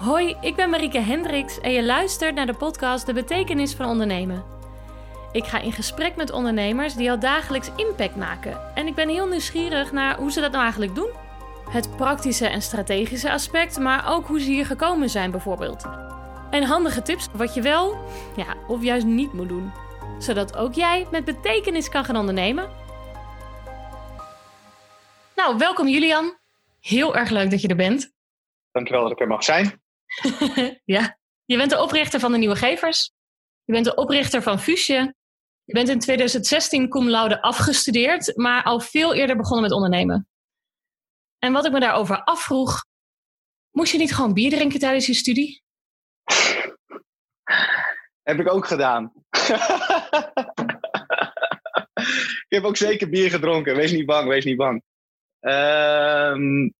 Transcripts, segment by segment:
Hoi, ik ben Marieke Hendricks en je luistert naar de podcast De Betekenis van Ondernemen. Ik ga in gesprek met ondernemers die al dagelijks impact maken. En ik ben heel nieuwsgierig naar hoe ze dat nou eigenlijk doen. Het praktische en strategische aspect, maar ook hoe ze hier gekomen zijn bijvoorbeeld. En handige tips wat je wel, ja, of juist niet moet doen. Zodat ook jij met betekenis kan gaan ondernemen. Nou, welkom Julian. Heel erg leuk dat je er bent. Dankjewel dat ik er mag zijn. ja, je bent de oprichter van de Nieuwe Gevers. Je bent de oprichter van Fusje. Je bent in 2016 cum laude afgestudeerd, maar al veel eerder begonnen met ondernemen. En wat ik me daarover afvroeg, moest je niet gewoon bier drinken tijdens je studie? Heb ik ook gedaan. ik heb ook zeker bier gedronken. Wees niet bang, wees niet bang. Ehm,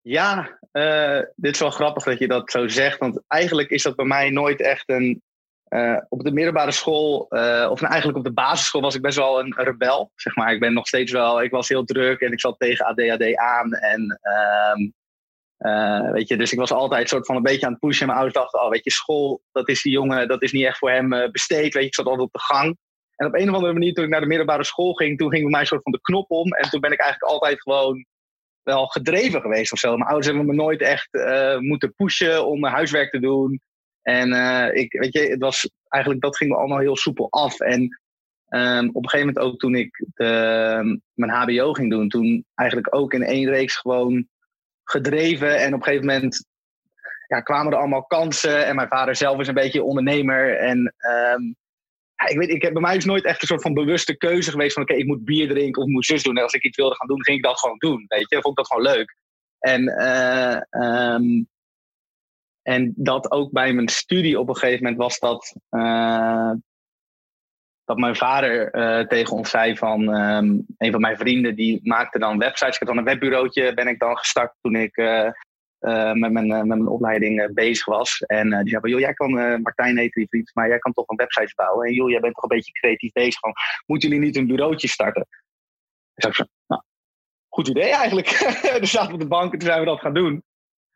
ja, uh, dit is wel grappig dat je dat zo zegt. Want eigenlijk is dat bij mij nooit echt een. Uh, op de middelbare school, uh, of nou eigenlijk op de basisschool, was ik best wel een rebel. Zeg maar. Ik ben nog steeds wel. Ik was heel druk en ik zat tegen ADHD aan. En. Um, weet je, dus ik was altijd soort van een beetje aan het pushen. En mijn ouders dachten, oh, weet je, school, dat is die jongen, dat is niet echt voor hem besteed. Weet je, ik zat altijd op de gang. En op een of andere manier, toen ik naar de middelbare school ging, toen ging bij mij een soort van de knop om. En toen ben ik eigenlijk altijd gewoon wel gedreven geweest of zo. Mijn ouders hebben me nooit echt uh, moeten pushen om mijn huiswerk te doen. En uh, ik, weet je, het was eigenlijk, dat ging me allemaal heel soepel af. En um, op een gegeven moment ook toen ik de, mijn HBO ging doen, toen eigenlijk ook in één reeks gewoon gedreven. En op een gegeven moment ja, kwamen er allemaal kansen. En mijn vader zelf is een beetje ondernemer. En um, ik weet, ik heb, bij mij is nooit echt een soort van bewuste keuze geweest van oké, ik moet bier drinken of moet zus doen. En als ik iets wilde gaan doen, ging ik dat gewoon doen. Weet je, vond ik dat gewoon leuk. En, uh, um, en dat ook bij mijn studie op een gegeven moment was dat, uh, dat mijn vader uh, tegen ons zei van um, een van mijn vrienden die maakte dan websites. Ik heb dan een webbureautje ben ik dan gestart toen ik uh, met, mijn, met mijn opleiding uh, bezig was. En die zei van, joh, jij kan, Martijn heet die vriend, maar jij kan toch een website bouwen. En joh, jij bent toch een beetje creatief bezig. Van, moeten jullie niet een bureautje starten? Ik zei nou, goed idee eigenlijk. dus zaten op de bank en toen zijn we dat gaan doen.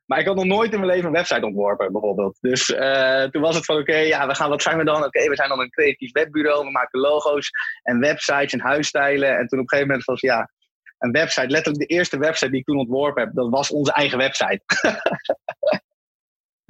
Maar ik had nog nooit in mijn leven een website ontworpen, bijvoorbeeld. Dus toen was het van, oké, ja, we gaan, wat zijn we dan? Oké, we zijn dan een creatief webbureau. We maken logo's en websites en huisstijlen. En toen op een gegeven moment was ja, een website. Letterlijk de eerste website die ik toen ontworpen heb, dat was onze eigen website.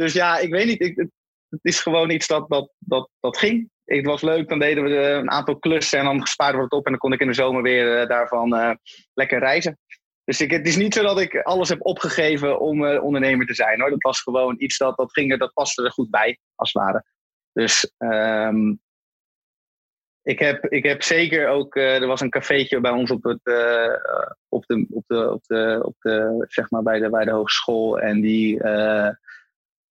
dus ja, ik weet niet. Het is gewoon iets dat, dat, dat, dat ging. Het was leuk, dan deden we een aantal klussen en dan spaarden we het op en dan kon ik in de zomer weer uh, daarvan uh, lekker reizen. Dus ik, het is niet zo dat ik alles heb opgegeven om ondernemer te zijn hoor. Dat was gewoon iets dat, dat ging er, dat paste er goed bij, als het ware. Dus um, ik heb, ik heb zeker ook, uh, er was een cafeetje bij ons op, het, uh, op, de, op, de, op, de, op de, zeg maar bij de, bij de hogeschool. En die, uh,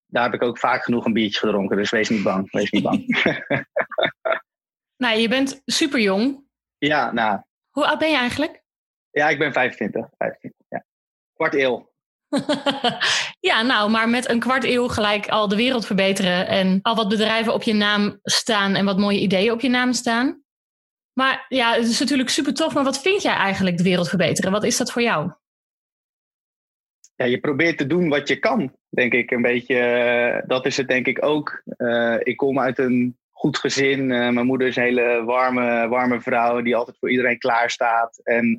daar heb ik ook vaak genoeg een biertje gedronken. Dus wees niet bang, wees niet bang. nou, je bent super jong. Ja, nou. Hoe oud ben je eigenlijk? Ja, ik ben 25. 25 ja. Kwart eeuw. ja, nou, maar met een kwart eeuw gelijk al de wereld verbeteren en al wat bedrijven op je naam staan en wat mooie ideeën op je naam staan. Maar ja, het is natuurlijk super tof, maar wat vind jij eigenlijk de wereld verbeteren? Wat is dat voor jou? Ja, je probeert te doen wat je kan, denk ik een beetje. dat is het denk ik ook. Uh, ik kom uit een goed gezin. Uh, mijn moeder is een hele warme, warme vrouw die altijd voor iedereen klaar staat. En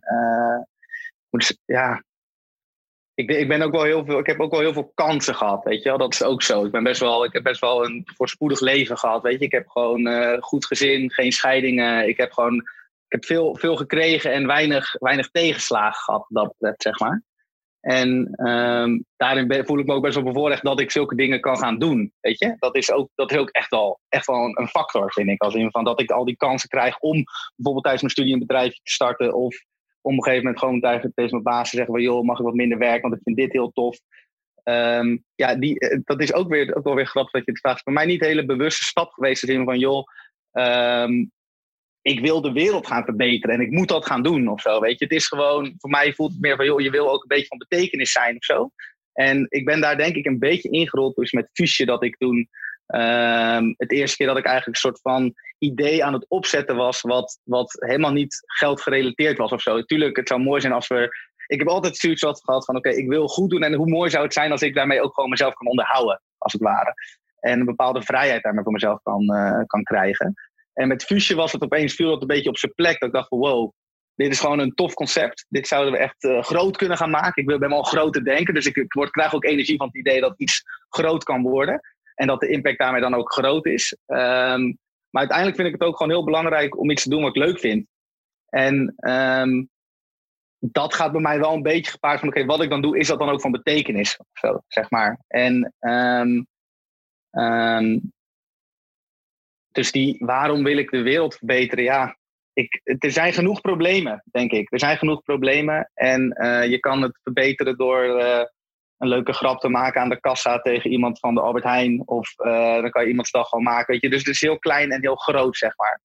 ja, ik, ik, ben ook wel heel veel, ik heb ook wel heel veel kansen gehad, weet je wel. Dat is ook zo. Ik, ben best wel, ik heb best wel een voorspoedig leven gehad, weet je. Ik heb gewoon uh, goed gezin, geen scheidingen. Ik heb gewoon ik heb veel, veel gekregen en weinig, weinig tegenslagen gehad, dat, zeg maar. En um, daarin voel ik me ook best wel bevoorrecht dat ik zulke dingen kan gaan doen. Weet je? Dat is ook, dat is ook echt wel, echt wel een, factor, vind ik. Als in van dat ik al die kansen krijg om bijvoorbeeld tijdens mijn studie een bedrijf te starten. Of op een gegeven moment gewoon tegen, mijn baas te zeggen van joh, mag ik wat minder werken, want ik vind dit heel tof. Um, ja, die, eh, dat is ook, weer, ook wel weer grappig dat je het vraagt. Voor mij niet een hele bewuste stap geweest. In van joh, um, ik wil de wereld gaan verbeteren en ik moet dat gaan doen of zo. Weet je, het is gewoon, voor mij voelt het meer van joh, je wil ook een beetje van betekenis zijn of zo. En ik ben daar denk ik een beetje ingerold dus met Fusje dat ik toen Um, het eerste keer dat ik eigenlijk een soort van idee aan het opzetten was, wat, wat helemaal niet geldgerelateerd was of zo. Tuurlijk, het zou mooi zijn als we ik heb altijd zoiets gehad van: oké, ik wil goed doen. En hoe mooi zou het zijn als ik daarmee ook gewoon mezelf kan onderhouden, als het ware. En een bepaalde vrijheid daarmee voor mezelf kan, kan krijgen. En met Fusje was het opeens, viel dat een beetje op zijn plek. Dat ik dacht van wow, dit is gewoon een tof concept. Dit zouden we echt uh, groot kunnen gaan maken. Ik ben wel groot te denken, dus ik, ik word, krijg ook energie van het idee dat iets groot kan worden. En dat de impact daarmee dan ook groot is. Um, maar uiteindelijk vind ik het ook gewoon heel belangrijk om iets te doen wat ik leuk vind. En um, dat gaat bij mij wel een beetje gepaard van: oké, wat ik dan doe, is dat dan ook van betekenis? Zo, zeg maar. En um, dus die, waarom wil ik de wereld verbeteren? Ja, ik, er zijn genoeg problemen, denk ik. Er zijn genoeg problemen. En uh, je kan het verbeteren door uh, een leuke grap te maken aan de kassa tegen iemand van de Albert Heijn. Of uh, dan kan je iemands dag gewoon maken. Weet je? Dus het is heel klein en heel groot, zeg maar.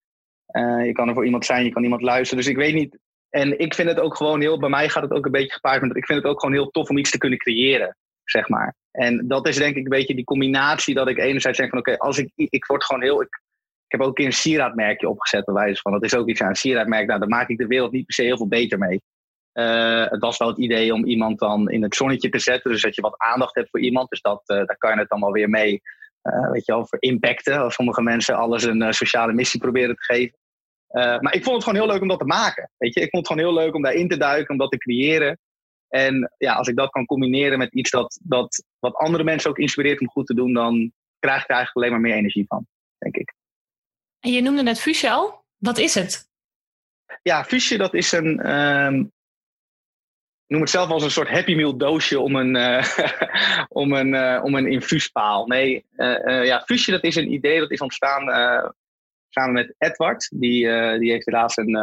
je kan er voor iemand zijn, je kan iemand luisteren. Dus ik weet niet. En ik vind het ook gewoon heel. Bij mij gaat het ook een beetje gepaard met. Ik vind het ook gewoon heel tof om iets te kunnen creëren, zeg maar. En dat is denk ik een beetje die combinatie dat ik enerzijds denk van oké, als ik. Ik word gewoon heel. Ik, ik heb ook een keer een sieraadmerkje opgezet, bij wijze van. Dat is ook iets aan een sieraadmerk. Nou, daar maak ik de wereld niet per se heel veel beter mee. Uh, het was wel het idee om iemand dan in het zonnetje te zetten. Dus dat je wat aandacht hebt voor iemand. Dus dat, uh, daar kan je het dan wel weer mee, uh, weet je wel, voor impacten. Als sommige mensen alles een sociale missie proberen te geven. maar ik vond het gewoon heel leuk om dat te maken. Weet je? Ik vond het gewoon heel leuk om daarin te duiken, om dat te creëren. En ja, als ik dat kan combineren met iets dat, dat wat andere mensen ook inspireert om goed te doen, dan krijg ik er eigenlijk alleen maar meer energie van, denk ik. En je noemde net Fusje al. Wat is het? Ja, Fusje dat is een... Um, noem het zelf als een soort Happy Meal doosje om een, uh, om een, uh, om een infuuspaal. Nee, uh, ja, Fusje dat is een idee dat is ontstaan samen met Edward. Die, die heeft helaas een,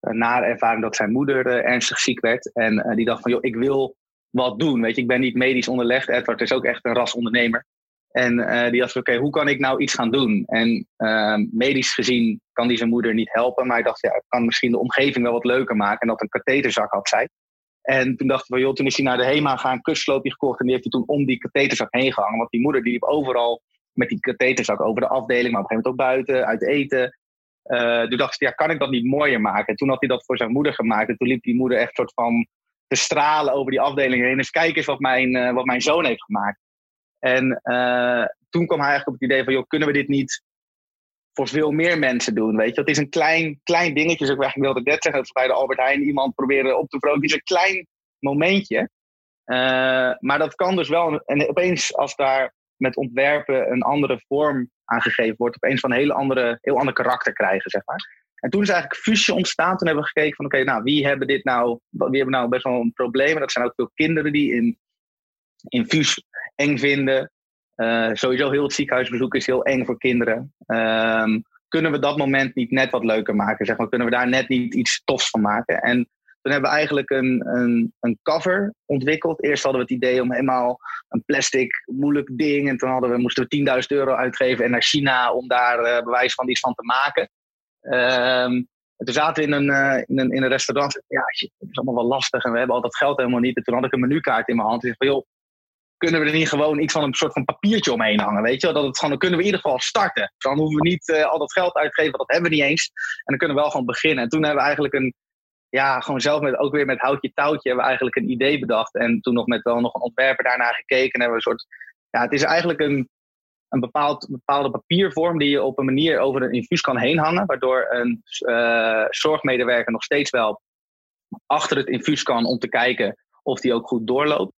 een nare ervaring dat zijn moeder ernstig ziek werd. En die dacht van, joh, ik wil wat doen. Weet je, ik ben niet medisch onderlegd. Edward is ook echt een ras ondernemer. En die dacht, oké, hoe kan ik nou iets gaan doen? En medisch gezien kan die zijn moeder niet helpen. Maar ik dacht, ja, ik kan misschien de omgeving wel wat leuker maken. En dat een katheterzak had zij. En toen dacht ik, joh, toen is hij naar de HEMA gaan, kustsloopje gekocht. En die heeft hij toen om die katheterzak heen gehangen. Want die moeder die liep overal met die katheterzak over de afdeling. Maar op een gegeven moment ook buiten, uit eten. Uh, toen dacht ik, ja, kan ik dat niet mooier maken? En toen had hij dat voor zijn moeder gemaakt. En toen liep die moeder echt soort van te stralen over die afdeling heen. Dus kijk eens wat mijn, uh, wat mijn zoon heeft gemaakt. En uh, toen kwam hij eigenlijk op het idee van, joh, kunnen we dit niet voor veel meer mensen doen, weet je? Het is een klein, klein dingetje, ik eigenlijk wilde net zeggen, dat bij de Albert Heijn iemand proberen op te vrolijken. Het is een klein momentje. Uh, maar dat kan dus wel, en opeens als daar met ontwerpen een andere vorm aangegeven wordt, opeens van een hele andere, heel ander karakter krijgen, zeg maar. En toen is eigenlijk fusie ontstaan. Toen hebben we gekeken van, oké, nou, wie hebben dit nou, wie hebben nou best wel een probleem? En dat zijn ook veel kinderen die in, in fus eng vinden. Uh, sowieso heel het ziekenhuisbezoek is heel eng voor kinderen. Um, kunnen we dat moment niet net wat leuker maken? Zeg maar? Kunnen we daar net niet iets tofs van maken? En toen hebben we eigenlijk een, een, een cover ontwikkeld. Eerst hadden we het idee om helemaal een plastic moeilijk ding. En toen hadden we, moesten we 10.000 euro uitgeven en naar China om daar uh, bewijs van iets van te maken. Um, en toen zaten we in een, uh, in een, in een restaurant. Ja, het is allemaal wel lastig en we hebben al dat geld helemaal niet. En toen had ik een menukaart in mijn hand. En ik zei van, joh, kunnen we er niet gewoon iets van een soort van papiertje omheen hangen, weet je? Dat het gewoon, dan kunnen we in ieder geval starten. Dan hoeven we niet uh, al dat geld uit te geven, dat hebben we niet eens. En dan kunnen we wel gewoon beginnen. En toen hebben we eigenlijk een, ja, gewoon zelf met, ook weer met houtje touwtje, hebben we eigenlijk een idee bedacht. En toen nog met wel nog een ontwerper daarna gekeken. En hebben we een soort, ja, het is eigenlijk een, een bepaald, bepaalde papiervorm die je op een manier over een infuus kan heen hangen. Waardoor een uh, zorgmedewerker nog steeds wel achter het infuus kan om te kijken of die ook goed doorloopt.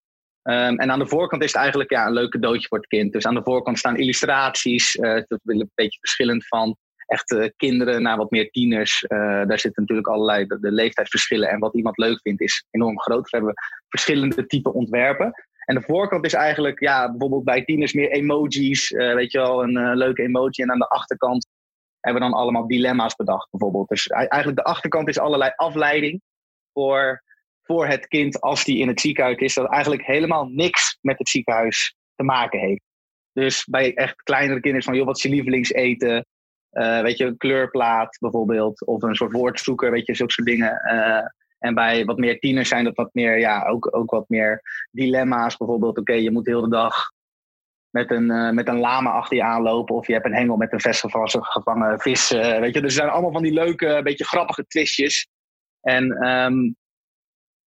Um, en aan de voorkant is het eigenlijk ja, een leuk cadeautje voor het kind. Dus aan de voorkant staan illustraties. Uh, dat is een beetje verschillend van echt uh, kinderen naar wat meer tieners. Uh, daar zitten natuurlijk allerlei de, leeftijdsverschillen. En wat iemand leuk vindt is enorm groot. We hebben verschillende type ontwerpen. En de voorkant is eigenlijk ja, bijvoorbeeld bij tieners meer emojis. weet je wel, een leuke emoji. En aan de achterkant hebben we dan allemaal dilemma's bedacht bijvoorbeeld. Dus eigenlijk de achterkant is allerlei afleiding voor voor het kind als die in het ziekenhuis is, dat eigenlijk helemaal niks met het ziekenhuis te maken heeft. Dus bij echt kleinere kinderen van, joh, wat is je lievelingseten? Uh, weet je, een kleurplaat bijvoorbeeld, of een soort woordzoeker, weet je, zulke soort dingen. Uh, en bij wat meer tieners zijn dat wat meer, ja, ook, ook wat meer dilemma's. Bijvoorbeeld, oké, je moet de hele dag met een, uh, met een lama achter je aanlopen. Of je hebt een hengel met een vestgevangen gevangen vis. weet je, dus er zijn allemaal van die leuke, beetje grappige twistjes. En um,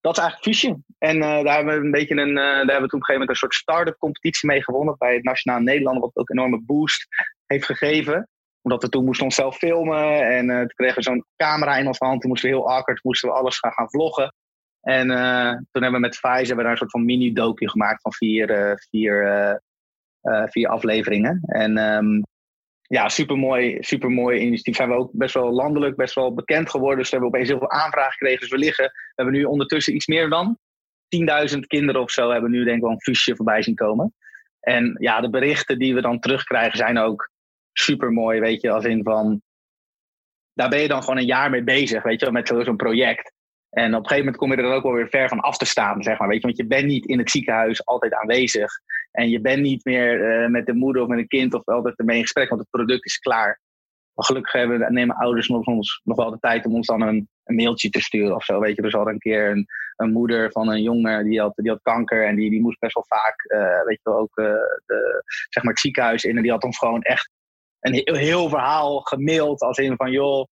dat is eigenlijk Fusion. En daar hebben we een beetje een, daar hebben we toen op een gegeven moment een soort start-up competitie mee gewonnen bij het Nationaal Nederland, wat ook een enorme boost heeft gegeven omdat we toen moesten onszelf filmen en uh, toen kregen we zo'n camera in onze hand. Toen moesten we heel awkward, moesten we alles gaan, gaan vloggen. En toen hebben we met Vice hebben we daar een soort van mini-doopje gemaakt van vier, vier, vier afleveringen. En um, ja, supermooi, supermooi initiatief. Zijn we ook best wel landelijk, best wel bekend geworden. Dus we hebben opeens heel veel aanvragen gekregen. Dus we liggen, we hebben nu ondertussen iets meer dan 10.000 kinderen of zo hebben nu denk ik wel een fusje voorbij zien komen. En ja, de berichten die we dan terugkrijgen zijn ook super mooi, weet je, als in van. Daar ben je dan gewoon een jaar mee bezig, weet je, met zo'n project. En op een gegeven moment kom je er dan ook wel weer ver van af te staan, zeg maar. Weet je, want je bent niet in het ziekenhuis altijd aanwezig. En je bent niet meer uh, met de moeder of met een kind of altijd ermee in gesprek, want het product is klaar. Maar gelukkig hebben, nemen ouders nog, ons, nog wel de tijd om ons dan een, een mailtje te sturen of zo. Weet je, er zat een keer een, een moeder van een jongen die had, die had kanker en die, die moest best wel vaak, uh, weet je wel, ook uh, de, zeg maar het ziekenhuis in. En die had ons gewoon echt een heel, heel verhaal gemaild als in van joh,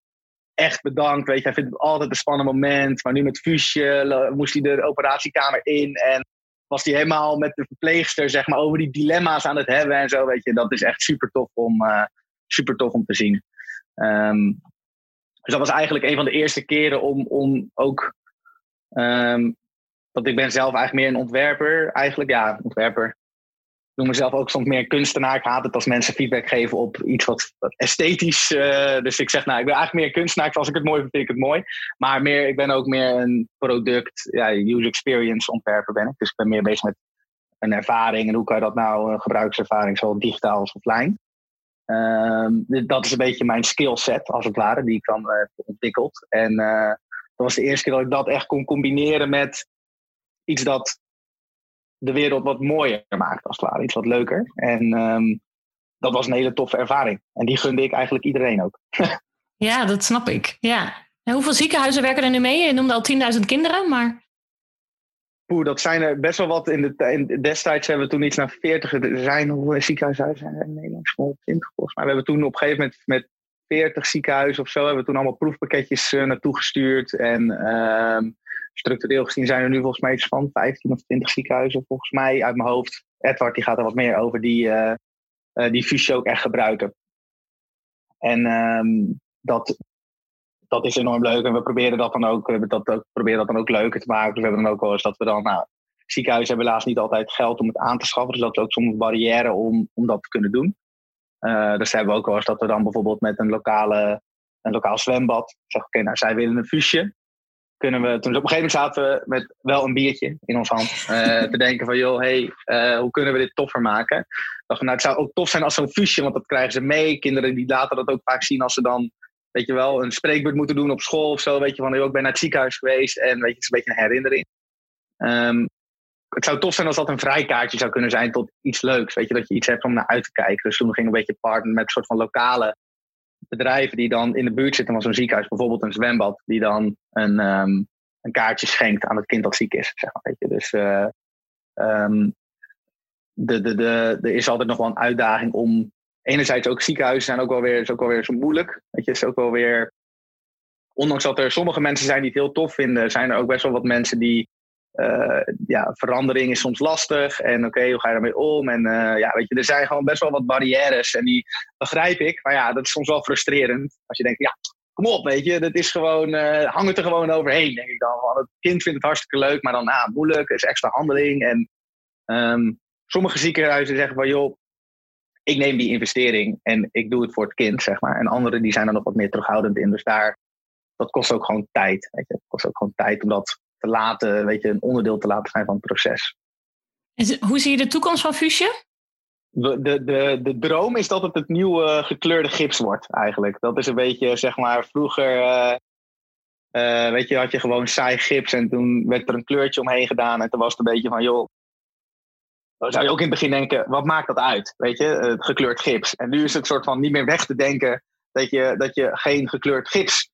echt bedankt. Weet je, hij vindt het altijd een spannend moment. Maar nu met Fusje moest hij de operatiekamer in. En was hij helemaal met de verpleegster zeg maar, over die dilemma's aan het hebben en zo. Weet je, dat is echt super tof om, uh, super tof om te zien. Um, dus dat was eigenlijk een van de eerste keren om, om ook. Um, want ik ben zelf eigenlijk meer een ontwerper. Eigenlijk, ja, ontwerper noem mezelf ook soms meer kunstenaar. Ik haat het als mensen feedback geven op iets wat, esthetisch. Uh, dus ik zeg, nou, ik ben eigenlijk meer kunstenaar. Als ik het mooi vind, vind ik het mooi. Maar meer, ik ben ook meer een product, ja, user experience ontwerper ben ik. Dus ik ben meer bezig met een ervaring. En hoe kan je dat nou, een gebruikservaring, zowel digitaal als offline. Uh, dat is een beetje mijn skillset, als het ware, die ik dan uh, heb ontwikkeld. En uh, dat was de eerste keer dat ik dat echt kon combineren met iets dat de wereld wat mooier maakt, als het ware. Iets wat leuker. En um, dat was een hele toffe ervaring. En die gunde ik eigenlijk iedereen ook. ja, dat snap ik. Ja. En hoeveel ziekenhuizen werken er nu mee? Je noemde al 10.000 kinderen, maar... Poeh, dat zijn er best wel wat. In de, in, destijds hebben we toen iets naar 40. Er zijn, hoeveel ziekenhuizen zijn er in Nederland? 20 volgens mij. We hebben toen op een gegeven moment met 40 ziekenhuizen of zo... hebben we toen allemaal proefpakketjes uh, naartoe gestuurd. En... Uh, structureel gezien zijn er nu volgens mij iets van 15 of 20 ziekenhuizen, volgens mij uit mijn hoofd. Edward die gaat er wat meer over, die, uh, die fusio ook echt gebruiken. En um, dat, dat is enorm leuk. En we proberen dat dan ook, we dat ook, proberen dat dan ook leuker te maken. Dus we hebben dan ook wel eens dat we dan, nou, ziekenhuizen hebben helaas niet altijd geld om het aan te schaffen. Dus dat is ook soms een barrière om, om dat te kunnen doen. Uh, dus hebben we ook wel eens dat we dan bijvoorbeeld met een lokale een lokaal zwembad. Zeg, oké, nou, zij willen een fusje kunnen we, toen op een gegeven moment zaten we met wel een biertje in ons hand. Uh, te denken van, joh, hey, uh, hoe kunnen we dit toffer maken? Dacht, nou, het zou ook tof zijn als zo'n fusje, want dat krijgen ze mee. Kinderen die laten dat ook vaak zien als ze dan, weet je wel, een spreekbeurt moeten doen op school of zo. Weet je, van, ik ben naar het ziekenhuis geweest en weet je, het is een beetje een herinnering. Um, het zou tof zijn als dat een vrijkaartje zou kunnen zijn tot iets leuks. Weet je, dat je iets hebt om naar uit te kijken. Dus toen ging een beetje partner met een soort van lokale bedrijven die dan in de buurt zitten van zo'n ziekenhuis, bijvoorbeeld een zwembad, die dan een, um, een kaartje schenkt aan het kind dat ziek is. Zeg maar, weet je. Dus uh, um, de, de, de, er is altijd nog wel een uitdaging om. Enerzijds ook ziekenhuizen zijn ook wel weer, is ook wel weer zo moeilijk. Weet je, is ook wel weer. Ondanks dat er sommige mensen zijn die het heel tof vinden, zijn er ook best wel wat mensen die uh, ja, verandering is soms lastig. En oké, hoe ga je daarmee om? En uh, ja, weet je, er zijn gewoon best wel wat barrières. En die begrijp ik. Maar ja, dat is soms wel frustrerend. Als je denkt, ja, kom op, weet je. Dat is gewoon, uh, hang het er gewoon overheen, denk ik dan. Het kind vindt het hartstikke leuk, maar dan, ah, moeilijk. is extra handeling. En um, sommige ziekenhuizen zeggen van, joh, ik neem die investering en ik doe het voor het kind, zeg maar. En anderen die zijn er nog wat meer terughoudend in. Dus daar, dat kost ook gewoon tijd. Weet je. Het kost ook gewoon tijd om dat te laten, weet je, een onderdeel te laten zijn van het proces. En hoe zie je de toekomst van Fusje? De, de, de, de droom is dat het het nieuwe gekleurde gips wordt, eigenlijk. Dat is een beetje, zeg maar, vroeger. Uh, uh, weet je, had je gewoon saai gips en toen werd er een kleurtje omheen gedaan. En toen was het een beetje van, joh. Dan zou je ook in het begin denken, wat maakt dat uit? Weet je, het gekleurd gips. En nu is het soort van niet meer weg te denken dat je, dat je geen gekleurd gips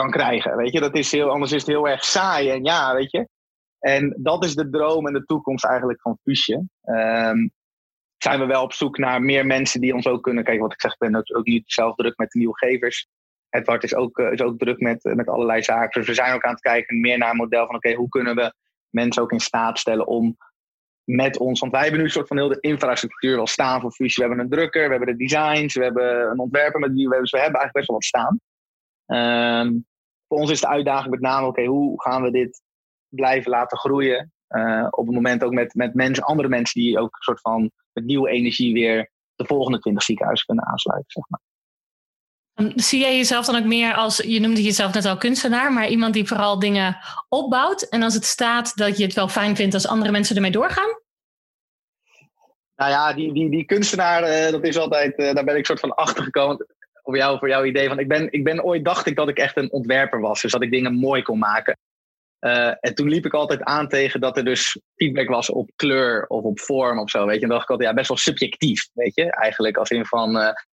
kan krijgen. Weet je, dat is heel, anders is het heel erg saai. En ja, weet je. En dat is de droom en de toekomst eigenlijk van Fusje. Um, zijn we wel op zoek naar meer mensen die ons ook kunnen. Kijk, wat ik zeg, ik ben ook, niet zelf druk met de nieuwgevers. Edward is ook, is ook druk met, met allerlei zaken. Dus we zijn ook aan het kijken meer naar een model van oké, hoe kunnen we mensen ook in staat stellen om met ons, want wij hebben nu een soort van heel de infrastructuur wel staan voor fusie. We hebben een drukker, we hebben de designs, we hebben een ontwerper met wie we hebben. Dus we hebben eigenlijk best wel wat staan. Ehm, voor ons is de uitdaging met name, oké, hoe gaan we dit blijven laten groeien? Uh, op het moment ook met, met mensen, andere mensen die ook een soort van met nieuwe energie weer de volgende 20 ziekenhuizen kunnen aansluiten, zeg maar. Zie jij jezelf dan ook meer als, je noemde jezelf net al kunstenaar, maar iemand die vooral dingen opbouwt en als het staat dat je het wel fijn vindt als andere mensen ermee doorgaan? Nou ja, die, die, die kunstenaar, uh, dat is altijd, uh, daar ben ik soort van achter gekomen. Voor, jou, voor jouw idee van, ik ben, ik ben ooit dacht ik dat ik echt een ontwerper was, dus dat ik dingen mooi kon maken. Uh, en toen liep ik altijd aan tegen dat er dus feedback was op kleur of op vorm of zo, weet je. En dacht ik altijd, ja, best wel subjectief, weet je. Eigenlijk als in van,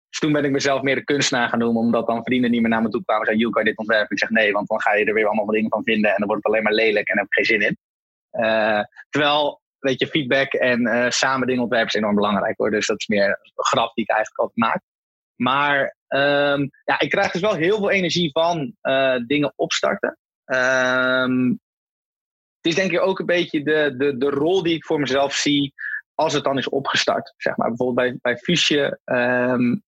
dus toen ben ik mezelf meer de kunstenaar gaan noemen, omdat dan vrienden niet meer naar me toe kwamen en zeiden, dit ontwerpen? Ik zeg nee, want dan ga je er weer allemaal dingen van vinden en dan wordt het alleen maar lelijk en heb ik geen zin in. Uh, terwijl, weet je, feedback en samen dingen ontwerpen is enorm belangrijk hoor. Dus dat is meer een grap die ik eigenlijk altijd maak. Maar um, ja, ik krijg dus wel heel veel energie van uh, dingen opstarten. Um, het is denk ik ook een beetje de, de, de rol die ik voor mezelf zie als het dan is opgestart. Zeg maar. Bijvoorbeeld bij, bij Fusje um,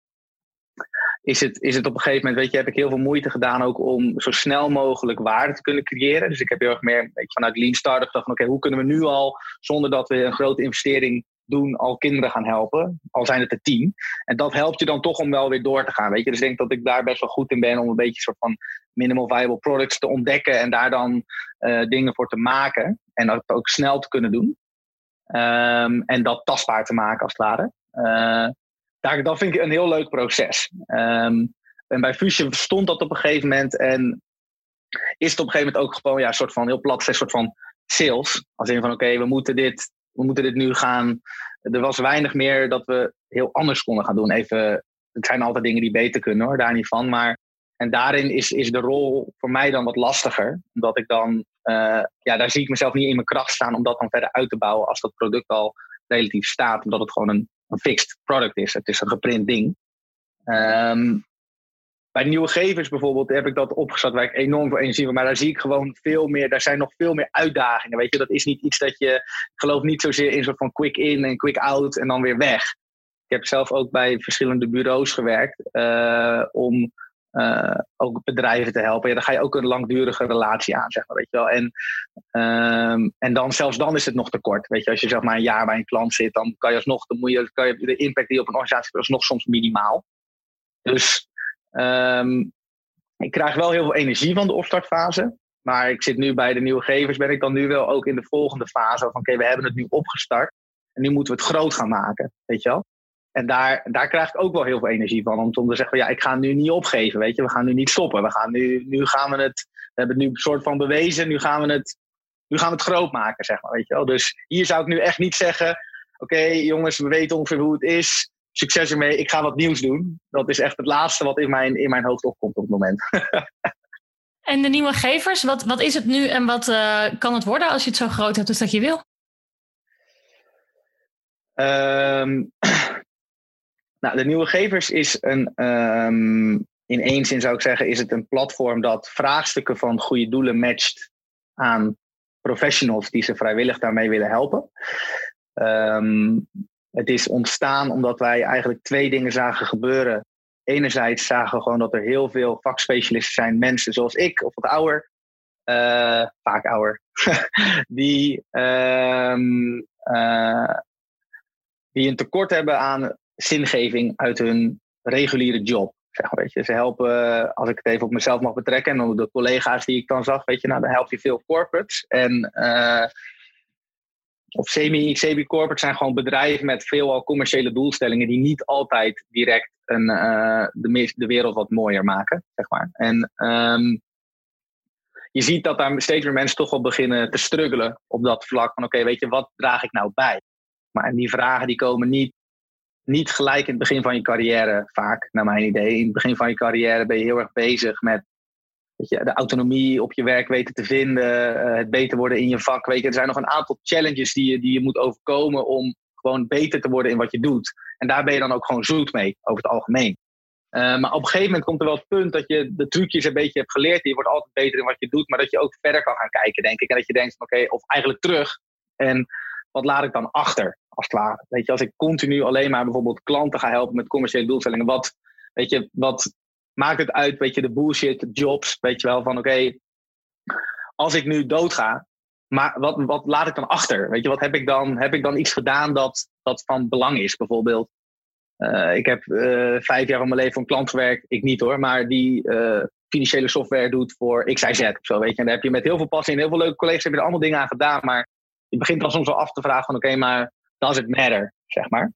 is het, is het op een gegeven moment, weet je, heb ik heel veel moeite gedaan ook om zo snel mogelijk waarde te kunnen creëren. Dus ik heb heel erg meer weet je, vanuit Lean Startup gedacht van oké, hoe kunnen we nu al, zonder dat we een grote investering doen, al kinderen gaan helpen, al zijn het er tien. En dat helpt je dan toch om wel weer door te gaan, weet je. Dus ik denk dat ik daar best wel goed in ben om een beetje een soort van minimal viable products te ontdekken en daar dan uh, dingen voor te maken en dat ook snel te kunnen doen. Um, en dat tastbaar te maken als het ware. Uh, daar, dat vind ik een heel leuk proces. Um, en bij Fusion stond dat op een gegeven moment. En is het op een gegeven moment ook gewoon ja, een soort van heel plat, een soort van sales. Als in van oké, we moeten dit, we moeten dit nu gaan. Er was weinig meer dat we heel anders konden gaan doen. Even, het zijn altijd dingen die beter kunnen hoor, daar niet van. Maar en daarin is, is de rol voor mij dan wat lastiger. Omdat ik dan, uh, ja, daar zie ik mezelf niet in mijn kracht staan om dat dan verder uit te bouwen als dat product al relatief staat. Omdat het gewoon een een fixed product is. Het is een geprint ding. Um, bij nieuwe gevers bijvoorbeeld heb ik dat opgezet waar ik enorm veel energie van. Maar daar zie ik gewoon veel meer. Daar zijn nog veel meer uitdagingen. Weet je, dat is niet iets dat je. Ik geloof niet zozeer in soort van quick in en quick out en dan weer weg. Ik heb zelf ook bij verschillende bureaus gewerkt. Uh, om uh, ook bedrijven te helpen. Ja, dan ga je ook een langdurige relatie aan, zeg maar, weet je wel. En, um, en dan, zelfs dan is het nog te kort. Weet je, als je zeg maar een jaar bij een klant zit, dan kan je alsnog, dan moet je, kan je de impact die je op een organisatie hebt, nog soms minimaal. Dus um, ik krijg wel heel veel energie van de opstartfase. Maar ik zit nu bij de nieuwe gevers, ben ik dan nu wel ook in de volgende fase van oké, we hebben het nu opgestart. En nu moeten we het groot gaan maken, weet je wel. En daar, daar krijg ik ook wel heel veel energie van. Om, te zeggen, ja, ik ga nu niet opgeven, weet je. We gaan nu niet stoppen. We gaan nu, nu gaan we het, we hebben het nu een soort van bewezen. Nu gaan we het, nu gaan we het groot maken, zeg maar, weet je wel. Dus hier zou ik nu echt niet zeggen, oké jongens, we weten ongeveer hoe het is. Succes ermee, ik ga wat nieuws doen. Dat is echt het laatste wat in mijn, in mijn hoofd opkomt op het moment. en de nieuwe gevers, wat, wat is het nu en wat uh, kan het worden als je het zo groot hebt als dat je wil? Um, Nou, de Nieuwe Gevers is een, um, in één zin zou ik zeggen, is het een platform dat vraagstukken van goede doelen matcht aan professionals die ze vrijwillig daarmee willen helpen. Um, het is ontstaan omdat wij eigenlijk twee dingen zagen gebeuren. Enerzijds zagen we gewoon dat er heel veel vakspecialisten zijn, mensen zoals ik of wat ouder, uh, vaak ouder, die, um, uh, die een tekort hebben aan zingeving uit hun reguliere job. Zeg maar, weet je. Ze helpen, als ik het even op mezelf mag betrekken, en de collega's die ik dan zag, weet je, nou, dan help je veel corporates. En, uh, of semi, semi-corporate zijn gewoon bedrijven met veelal commerciële doelstellingen die niet altijd direct een, uh, de, de wereld wat mooier maken. Zeg maar. En um, je ziet dat daar steeds meer mensen toch wel beginnen te struggelen op dat vlak van oké, weet je, wat draag ik nou bij? Maar die vragen die komen niet niet gelijk in het begin van je carrière, vaak naar mijn idee. In het begin van je carrière ben je heel erg bezig met je, de autonomie op je werk weten te vinden, uh, het beter worden in je vak. Weet je, er zijn nog een aantal challenges die je, die je moet overkomen om gewoon beter te worden in wat je doet. En daar ben je dan ook gewoon zoet mee, over het algemeen. Uh, maar op een gegeven moment komt er wel het punt dat je de trucjes een beetje hebt geleerd. Je wordt altijd beter in wat je doet, maar dat je ook verder kan gaan kijken, denk ik. En dat je denkt, oké, of eigenlijk terug. En wat laat ik dan achter, als het ware? Weet je, als ik continu alleen maar bijvoorbeeld klanten ga helpen met commerciële doelstellingen, wat, weet je, wat maakt het uit, weet je, de bullshit jobs, weet je wel, van oké, als ik nu doodga, maar wat, wat laat ik dan achter? Weet je, wat heb ik dan? Heb ik dan iets gedaan dat, dat van belang is? Bijvoorbeeld, uh, ik heb uh, vijf jaar van mijn leven een klant gewerkt. Ik niet hoor, maar die uh, financiële software doet voor X, Y, Z. Zo, weet je. En daar heb je met heel veel passie en heel veel leuke collega's heb je er allemaal dingen aan gedaan. Maar je begint dan soms wel af te vragen van oké, maar does it matter? Zeg maar.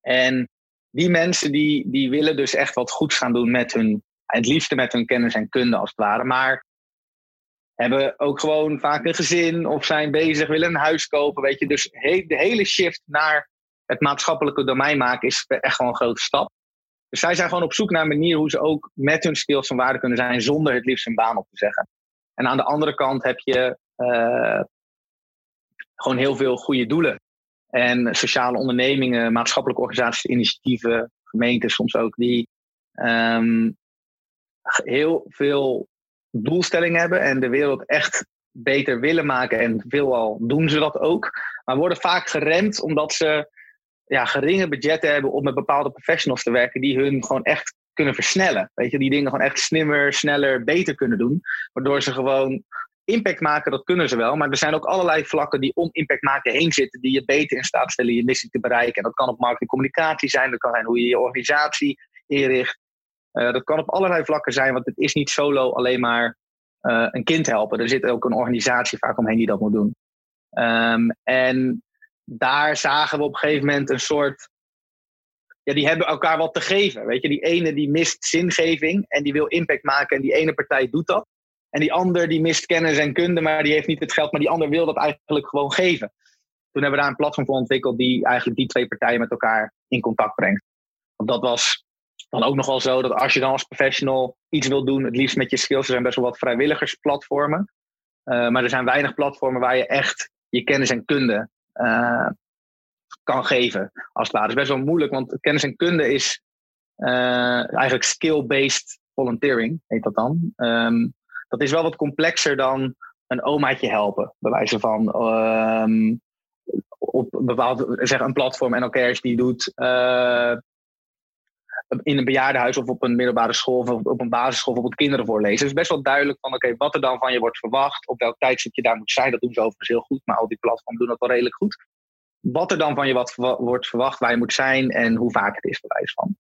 En die mensen die, die willen dus echt wat goeds gaan doen met hun, het liefste met hun kennis en kunde als het ware. Maar hebben ook gewoon vaak een gezin of zijn bezig, willen een huis kopen. Weet je, dus de hele shift naar het maatschappelijke domein maken is echt gewoon een grote stap. Dus zij zijn gewoon op zoek naar een manier hoe ze ook met hun skills van waarde kunnen zijn zonder het liefst een baan op te zeggen. En aan de andere kant heb je uh, gewoon heel veel goede doelen. En sociale ondernemingen, maatschappelijke organisaties, initiatieven, gemeenten soms ook, die um, heel veel doelstellingen hebben en de wereld echt beter willen maken. En veelal doen ze dat ook. Maar worden vaak geremd omdat ze ja, geringe budgetten hebben om met bepaalde professionals te werken die hun gewoon echt kunnen versnellen. Weet je, die dingen gewoon echt slimmer, sneller, beter kunnen doen. Waardoor ze gewoon impact maken, dat kunnen ze wel. Maar er zijn ook allerlei vlakken die om impact maken heen zitten, die je beter in staat stellen je missie te bereiken. En dat kan op marketing communicatie zijn, dat kan zijn hoe je je organisatie inricht. Uh, dat kan op allerlei vlakken zijn, want het is niet solo alleen maar uh, een kind helpen. Er zit ook een organisatie vaak omheen die dat moet doen. Um, en daar zagen we op een gegeven moment een soort. Ja, die hebben elkaar wat te geven. Weet je, die ene die mist zingeving en die wil impact maken en die ene partij doet dat. En die ander die mist kennis en kunde, maar die heeft niet het geld, maar die ander wil dat eigenlijk gewoon geven. Toen hebben we daar een platform voor ontwikkeld die eigenlijk die twee partijen met elkaar in contact brengt. Want dat was dan ook nog wel zo dat als je dan als professional iets wil doen, het liefst met je skills, er zijn best wel wat vrijwilligersplatformen. Uh, maar er zijn weinig platformen waar je echt je kennis en kunde uh, kan geven. Als het ware. Dat is best wel moeilijk, want kennis en kunde is uh, eigenlijk skill-based volunteering, heet dat dan. Um, dat is wel wat complexer dan een omaatje helpen, bij wijze van. Um, op een bepaald, zeg een platform en elkaar die doet uh, in een bejaardenhuis of op een middelbare school of op een basisschool bijvoorbeeld kinderen voorlezen. Het is best wel duidelijk van oké, wat er dan van je wordt verwacht, op welk tijdstip je daar moet zijn. Dat doen ze overigens heel goed, maar al die platforms doen dat wel redelijk goed. Wat er dan van je wat wordt verwacht, waar je moet zijn en hoe vaak het is, bewijs van.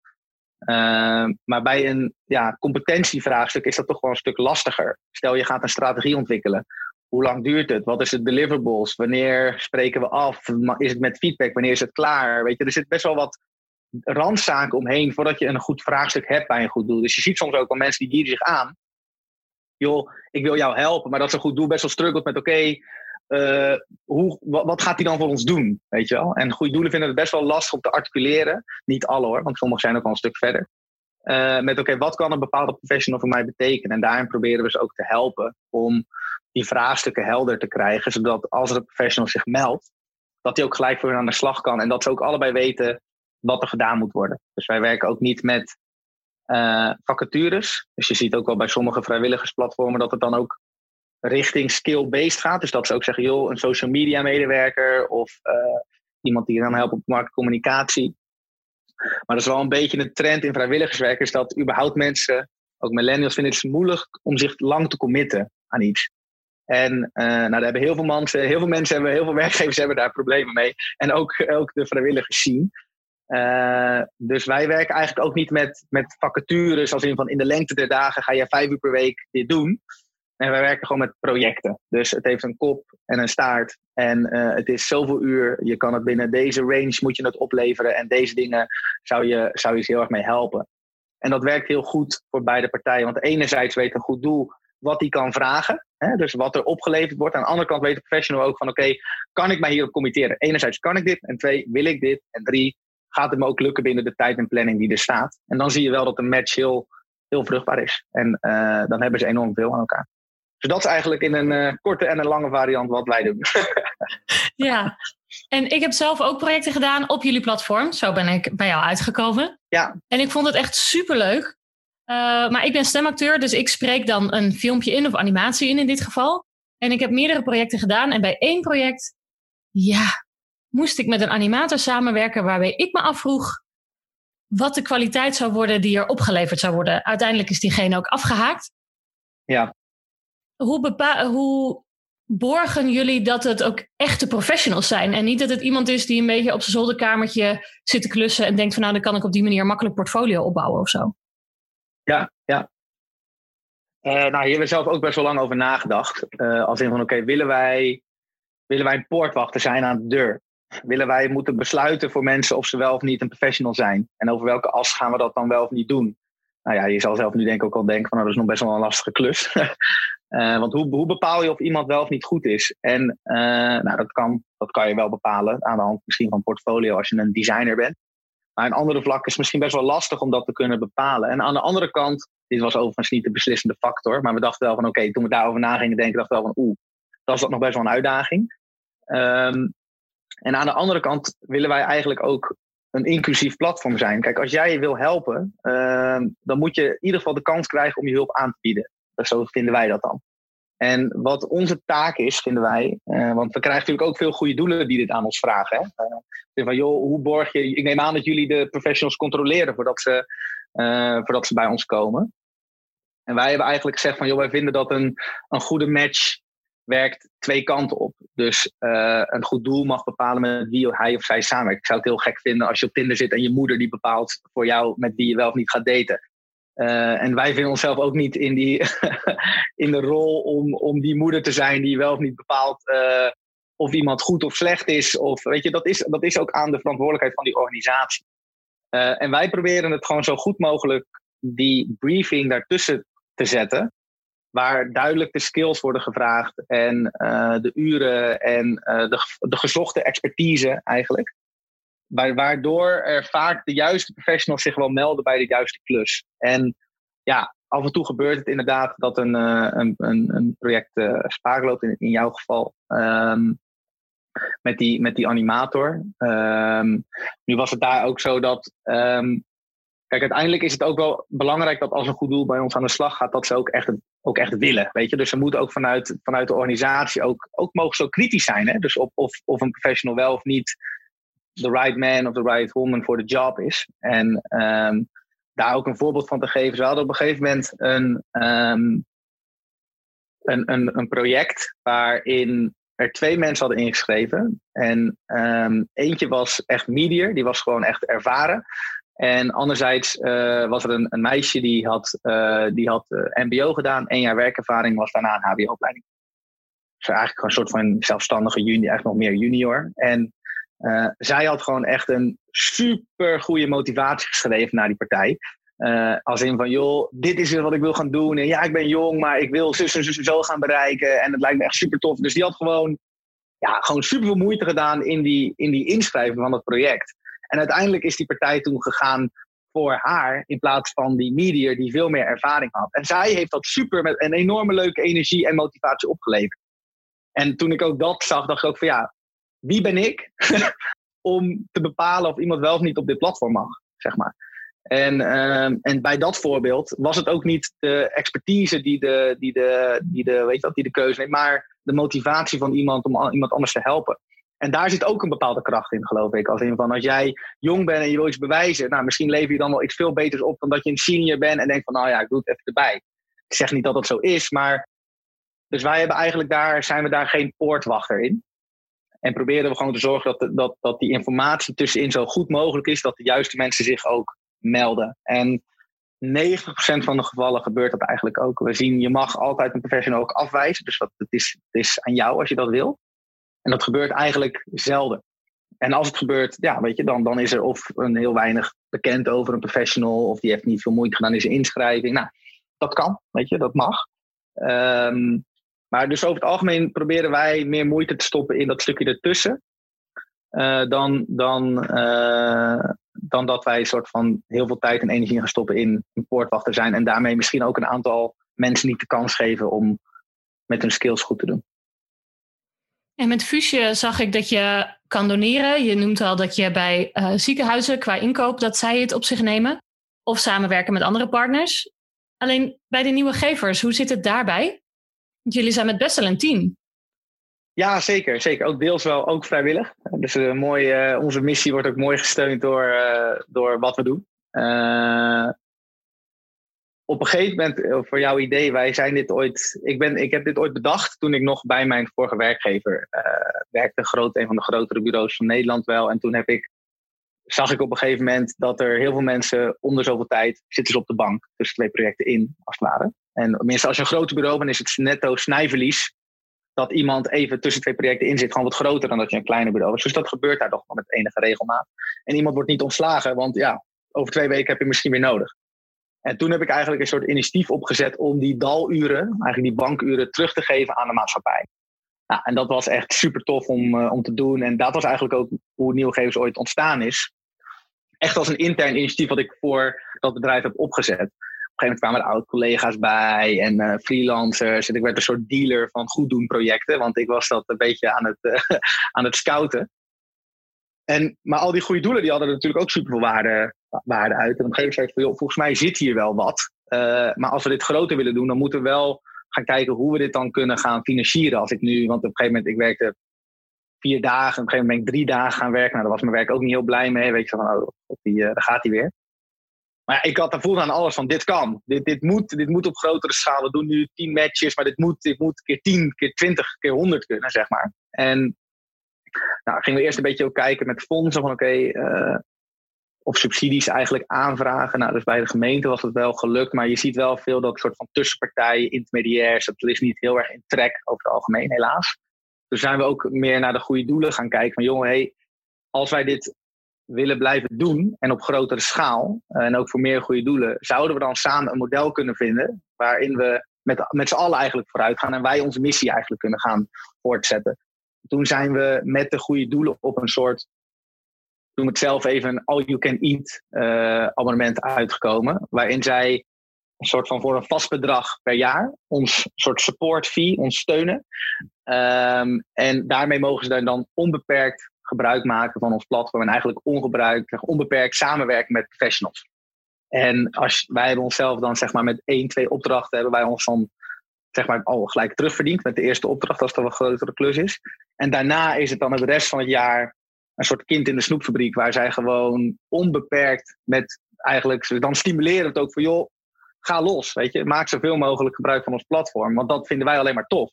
Uh, maar bij een ja, competentievraagstuk is dat toch wel een stuk lastiger. Stel je gaat een strategie ontwikkelen. Hoe lang duurt het? Wat is het deliverables? Wanneer spreken we af? Is het met feedback? Wanneer is het klaar? Weet je, er zit best wel wat randzaken omheen voordat je een goed vraagstuk hebt bij een goed doel. Dus je ziet soms ook wel mensen die bieden zich aan. Joh, ik wil jou helpen, maar dat ze een goed doel best wel struggelt met oké, uh, hoe, wat, gaat hij dan voor ons doen? Weet je wel? En goede doelen vinden het best wel lastig om te articuleren. Niet alle hoor, want sommige zijn ook al een stuk verder. Uh, met oké, wat kan een bepaalde professional voor mij betekenen? En daarin proberen we ze ook te helpen om die vraagstukken helder te krijgen, zodat als er een professional zich meldt, dat hij ook gelijk voor hen aan de slag kan. En dat ze ook allebei weten wat er gedaan moet worden. Dus wij werken ook niet met uh, vacatures. Dus je ziet ook wel bij sommige vrijwilligersplatformen dat het dan ook richting skill-based gaat. Dus dat ze ook zeggen, joh, een social media medewerker of uh, iemand die je dan helpt op marktcommunicatie. Maar dat is wel een beetje een trend in vrijwilligerswerk, is dat überhaupt mensen, ook millennials, vinden het moeilijk om zich lang te committen aan iets. En uh, nou, daar hebben heel veel mensen, heel veel mensen hebben, heel veel werkgevers hebben daar problemen mee. En ook, ook de vrijwilligers zien. Uh, dus wij werken eigenlijk ook niet met, met vacatures, als in van in de lengte der dagen ga je vijf uur per week dit doen. En wij werken gewoon met projecten. Dus het heeft een kop en een staart. En uh, het is zoveel uur. Je kan het binnen deze range moet je het opleveren. En deze dingen zou je, zou je ze heel erg mee helpen. En dat werkt heel goed voor beide partijen. Want enerzijds weet een goed doel wat hij kan vragen. Hè? Dus wat er opgeleverd wordt. Aan de andere kant weet de professional ook van oké, kan ik mij hierop committeren? Enerzijds kan ik dit. En twee, wil ik dit? En drie, gaat het me ook lukken binnen de tijd en planning die er staat. En dan zie je wel dat de match heel, heel vruchtbaar is. En uh, dan hebben ze enorm veel aan elkaar. Dus dat is eigenlijk in een uh, korte en een lange variant wat wij doen. ja, En ik heb zelf ook projecten gedaan op jullie platform. Zo ben ik bij jou uitgekomen. Ja. En ik vond het echt superleuk. Uh, maar ik ben stemacteur, dus ik spreek dan een filmpje in of animatie in in dit geval. En ik heb meerdere projecten gedaan. En bij één project, ja, moest ik met een animator samenwerken waarbij ik me afvroeg wat de kwaliteit zou worden die er opgeleverd zou worden. Uiteindelijk is diegene ook afgehaakt. Ja. Hoe, borgen jullie dat het ook echte professionals zijn? En niet dat het iemand is die een beetje op zijn zolderkamertje zit te klussen en denkt van nou, dan kan ik op die manier makkelijk portfolio opbouwen of zo. Ja, ja. Uh, nou, hier hebben we zelf ook best wel lang over nagedacht. Uh, als in van oké, willen, wij, willen wij een poortwachter zijn aan de deur? Willen wij moeten besluiten voor mensen of ze wel of niet een professional zijn? En over welke as gaan we dat dan wel of niet doen? Nou ja, je zal zelf nu denk ik ook al denken van nou, dat is nog best wel een lastige klus. Uh, want hoe, hoe bepaal je of iemand wel of niet goed is? En uh, nou, dat, kan, dat kan je wel bepalen aan de hand misschien van portfolio als je een designer bent. Maar een andere vlak is misschien best wel lastig om dat te kunnen bepalen. En aan de andere kant, dit was overigens niet de beslissende factor, maar we dachten wel van oké, toen we daarover na gingen denken, dachten we wel van oeh, dat is dat nog best wel een uitdaging. Um, en aan de andere kant willen wij eigenlijk ook een inclusief platform zijn. Kijk, als jij je wil helpen, uh, dan moet je in ieder geval de kans krijgen om je hulp aan te bieden. Zo vinden wij dat dan. En wat onze taak is, vinden wij, uh, want we krijgen natuurlijk ook veel goede doelen die dit aan ons vragen. Hè? Uh, van, joh, hoe borg je, ik neem aan dat jullie de professionals controleren voordat ze, voordat ze bij ons komen. En wij hebben eigenlijk gezegd van, joh, wij vinden dat een, een goede match werkt twee kanten op. Dus een goed doel mag bepalen met wie hij of zij samenwerkt. Ik zou het heel gek vinden als je op Tinder zit en je moeder die bepaalt voor jou met wie je wel of niet gaat daten. Uh, en wij vinden onszelf ook niet in, die in de rol om, om die moeder te zijn die wel of niet bepaalt uh, of iemand goed of slecht is. Of, weet je, dat, is, dat is ook aan de verantwoordelijkheid van die organisatie. Uh, en wij proberen het gewoon zo goed mogelijk die briefing daartussen te zetten. Waar duidelijk de skills worden gevraagd en de uren en de, de gezochte expertise eigenlijk. Waardoor er vaak de juiste professionals zich wel melden bij de juiste klus. En ja, af en toe gebeurt het inderdaad dat een, uh, een, een, een, project uh, spaak loopt, in, in jouw geval. Um, met, die, met die animator. Um, nu was het daar ook zo dat. Um, kijk, uiteindelijk is het ook wel belangrijk dat als een goed doel bij ons aan de slag gaat, dat ze ook echt, ook echt willen. Weet je? Dus ze moeten ook vanuit, vanuit de organisatie ook, ook mogen zo kritisch zijn. Hè? Dus op, of, of een professional wel of niet the right man of the right woman voor de job is. En um, daar ook een voorbeeld van te geven. Ze hadden op een gegeven moment een, um, een, een, een project waarin er twee mensen hadden ingeschreven. En um, eentje was echt medier, die was gewoon echt ervaren. En anderzijds uh, was er een, een, meisje die had, uh, die had uh, MBO gedaan, één jaar werkervaring, was daarna een HBO-opleiding. Dus eigenlijk een soort van zelfstandige junior, echt nog meer junior. En uh, zij had gewoon echt een super goede motivatie geschreven naar die partij. Uh, als in van, joh, dit is wat ik wil gaan doen. En ja, ik ben jong, maar ik wil zus en zus zo gaan bereiken. En het lijkt me echt super tof. Dus die had gewoon, ja, gewoon super veel moeite gedaan in die, in die inschrijving van het project. En uiteindelijk is die partij toen gegaan voor haar in plaats van die medier die veel meer ervaring had. En zij heeft dat super met een enorme leuke energie en motivatie opgeleverd. En toen ik ook dat zag, dacht ik ook van ja, wie ben ik om te bepalen of iemand wel of niet op dit platform mag, zeg maar. En, uh, en bij dat voorbeeld was het ook niet de expertise die de, die de, die de, weet wat, die de keuze neemt, maar de motivatie van iemand om iemand anders te helpen. En daar zit ook een bepaalde kracht in, geloof ik. Als in van als jij jong bent en je wil iets bewijzen, nou, misschien lever je dan wel iets veel beters op dan dat je een senior bent en denkt van, nou ja, ik doe het even erbij. Ik zeg niet dat dat zo is, maar. Dus wij hebben eigenlijk daar, zijn we daar geen poortwachter in. En proberen we gewoon te zorgen dat, dat, dat die informatie tussenin zo goed mogelijk is, dat de juiste mensen zich ook melden. En 90% van de gevallen gebeurt dat eigenlijk ook. We zien, je mag altijd een professional ook afwijzen. Dus dat, het, is, het is aan jou als je dat wil. En dat gebeurt eigenlijk zelden. En als het gebeurt, ja, weet je, dan, dan is er of een heel weinig bekend over een professional, of die heeft niet veel moeite gedaan in zijn inschrijving. Nou, dat kan, weet je, dat mag. Um, maar dus over het algemeen proberen wij meer moeite te stoppen in dat stukje ertussen. Uh, dan, dan, uh, dan dat wij een soort van heel veel tijd en energie gaan stoppen in een poortwachter zijn. En daarmee misschien ook een aantal mensen niet de kans geven om met hun skills goed te doen. En met Fusje zag ik dat je kan doneren. Je noemt al dat je bij uh, ziekenhuizen qua inkoop dat zij het op zich nemen. Of samenwerken met andere partners. Alleen bij de nieuwe gevers, hoe zit het daarbij? Jullie zijn met best wel een team. Ja, zeker. zeker. Ook deels wel ook vrijwillig. Dus uh, mooi, uh, onze missie wordt ook mooi gesteund door, uh, door wat we doen. op een gegeven moment, voor jouw idee, wij zijn dit ooit. Ik, ben, ik heb dit ooit bedacht toen ik nog bij mijn vorige werkgever werkte. Groot, een van de grotere bureaus van Nederland wel. En toen heb ik, zag ik op een gegeven moment dat er heel veel mensen onder zoveel tijd zitten ze op de bank tussen twee projecten in, als het ware. En tenminste, als je een groot bureau bent, is het netto snijverlies dat iemand even tussen twee projecten in zit, gewoon wat groter dan dat je een kleiner bureau is. Dus dat gebeurt daar toch wel met enige regelmaat. En iemand wordt niet ontslagen, want ja, over twee weken heb je misschien weer nodig. En toen heb ik eigenlijk een soort initiatief opgezet om die daluren, eigenlijk die bankuren, terug te geven aan de maatschappij. Nou, en dat was echt super tof om, uh, om te doen. En dat was eigenlijk ook hoe Nieuwgevers ooit ontstaan is. Echt als een intern initiatief wat ik voor dat bedrijf heb opgezet een gegeven moment kwamen er oud-collega's bij en uh, freelancers. En ik werd een soort dealer van goed projecten, want ik was dat een beetje aan het, uh, aan het scouten. En, maar al die goede doelen die hadden natuurlijk ook super waarde, waarde uit. En op een gegeven moment zei ik volgens mij zit hier wel wat. Uh, maar als we dit groter willen doen, dan moeten we wel gaan kijken hoe we dit dan kunnen gaan financieren. Als ik nu, want op een gegeven moment, ik werkte vier dagen, op een gegeven moment ben ik drie dagen gaan werken. Nou, daar was mijn werk ook niet heel blij mee. Weet je, van, oh, die, daar gaat hij weer. Maar ja, ik had voelde aan alles van dit kan. Dit, dit, moet, dit moet op grotere schaal. We doen nu tien matches, maar dit moet, dit moet keer tien, keer twintig, keer honderd kunnen, zeg maar. En nou, gingen we eerst een beetje ook kijken met fondsen van oké, uh, of subsidies eigenlijk aanvragen. Nou, dus bij de gemeente was het wel gelukt, maar je ziet wel veel dat soort van tussenpartijen, intermediairs, dat is niet heel erg in trek over het algemeen, helaas. Dus zijn we ook meer naar de goede doelen gaan kijken van jongen, hey, als wij dit willen blijven doen en op grotere schaal eh, en ook voor meer goede doelen, zouden we dan samen een model kunnen vinden waarin we met, met z'n allen eigenlijk vooruit gaan en wij onze missie eigenlijk kunnen gaan voortzetten. Toen zijn we met de goede doelen op een soort, noem het zelf even, een all-you-can-eat uh, abonnement uitgekomen, waarin zij een soort van voor een vast bedrag per jaar ons soort support fee, ons steunen. Um, en daarmee mogen ze dan onbeperkt gebruik maken van ons platform en eigenlijk ongebruikt, onbeperkt samenwerken met professionals. En als, wij hebben onszelf dan zeg maar met één, twee opdrachten hebben wij ons dan zeg maar al gelijk terugverdiend met de eerste opdracht als dat een grotere klus is. En daarna is het dan het rest van het jaar een soort kind in de snoepfabriek waar zij gewoon onbeperkt met eigenlijk, dan stimuleren het ook voor joh, ga los, weet je, maak zoveel mogelijk gebruik van ons platform, want dat vinden wij alleen maar tof.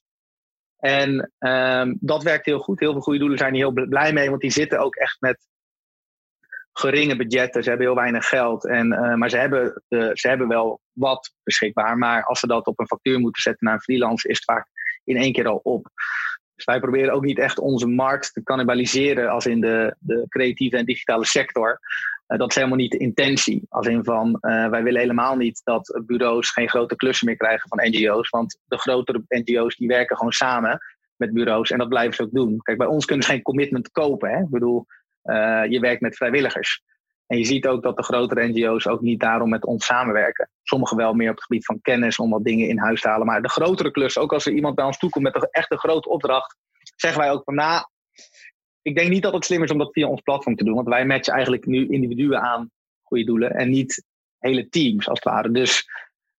En um, dat werkt heel goed. Heel veel goede doelen zijn hier heel blij mee, want die zitten ook echt met geringe budgetten. Ze hebben heel weinig geld. En, uh, maar ze hebben, ze hebben wel wat beschikbaar. Maar als ze dat op een factuur moeten zetten naar een freelance, is het vaak in één keer al op. Dus wij proberen ook niet echt onze markt te cannibaliseren als in de, de creatieve en digitale sector. Uh, dat is helemaal niet de intentie. Als in van, uh, wij willen helemaal niet dat bureaus geen grote klussen meer krijgen van NGO's. Want de grotere NGO's die werken gewoon samen met bureaus en dat blijven ze ook doen. Kijk, bij ons kunnen ze geen commitment kopen. Hè? Ik bedoel, uh, je werkt met vrijwilligers. En je ziet ook dat de grotere NGO's ook niet daarom met ons samenwerken. Sommigen wel meer op het gebied van kennis om wat dingen in huis te halen. Maar de grotere klus, ook als er iemand bij ons toekomt met een echt een grote opdracht, zeggen wij ook van nou, ik denk niet dat het slim is om dat via ons platform te doen. Want wij matchen eigenlijk nu individuen aan goede doelen en niet hele teams als het ware. Dus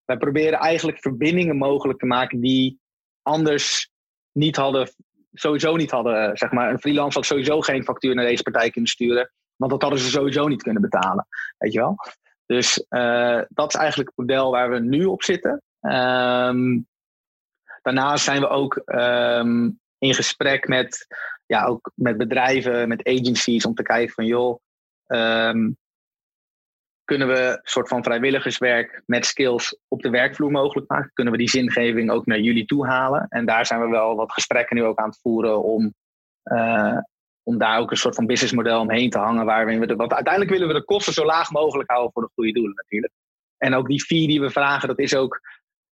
wij proberen eigenlijk verbindingen mogelijk te maken die anders niet hadden, sowieso niet hadden. Zeg maar, een freelancer had sowieso geen factuur naar deze partij kunnen sturen. Want dat hadden ze sowieso niet kunnen betalen. Weet je wel? Dus uh, dat is eigenlijk het model waar we nu op zitten. Um, daarnaast zijn we ook um, in gesprek met ja, ook met bedrijven, met agencies, om te kijken van joh, um, kunnen we een soort van vrijwilligerswerk met skills op de werkvloer mogelijk maken? Kunnen we die zingeving ook naar jullie toe halen? En daar zijn we wel wat gesprekken nu ook aan het voeren om, uh, om daar ook een soort van businessmodel omheen te hangen. Waarin we de, want uiteindelijk willen we de kosten zo laag mogelijk houden voor de goede doelen natuurlijk. En ook die fee die we vragen, dat is ook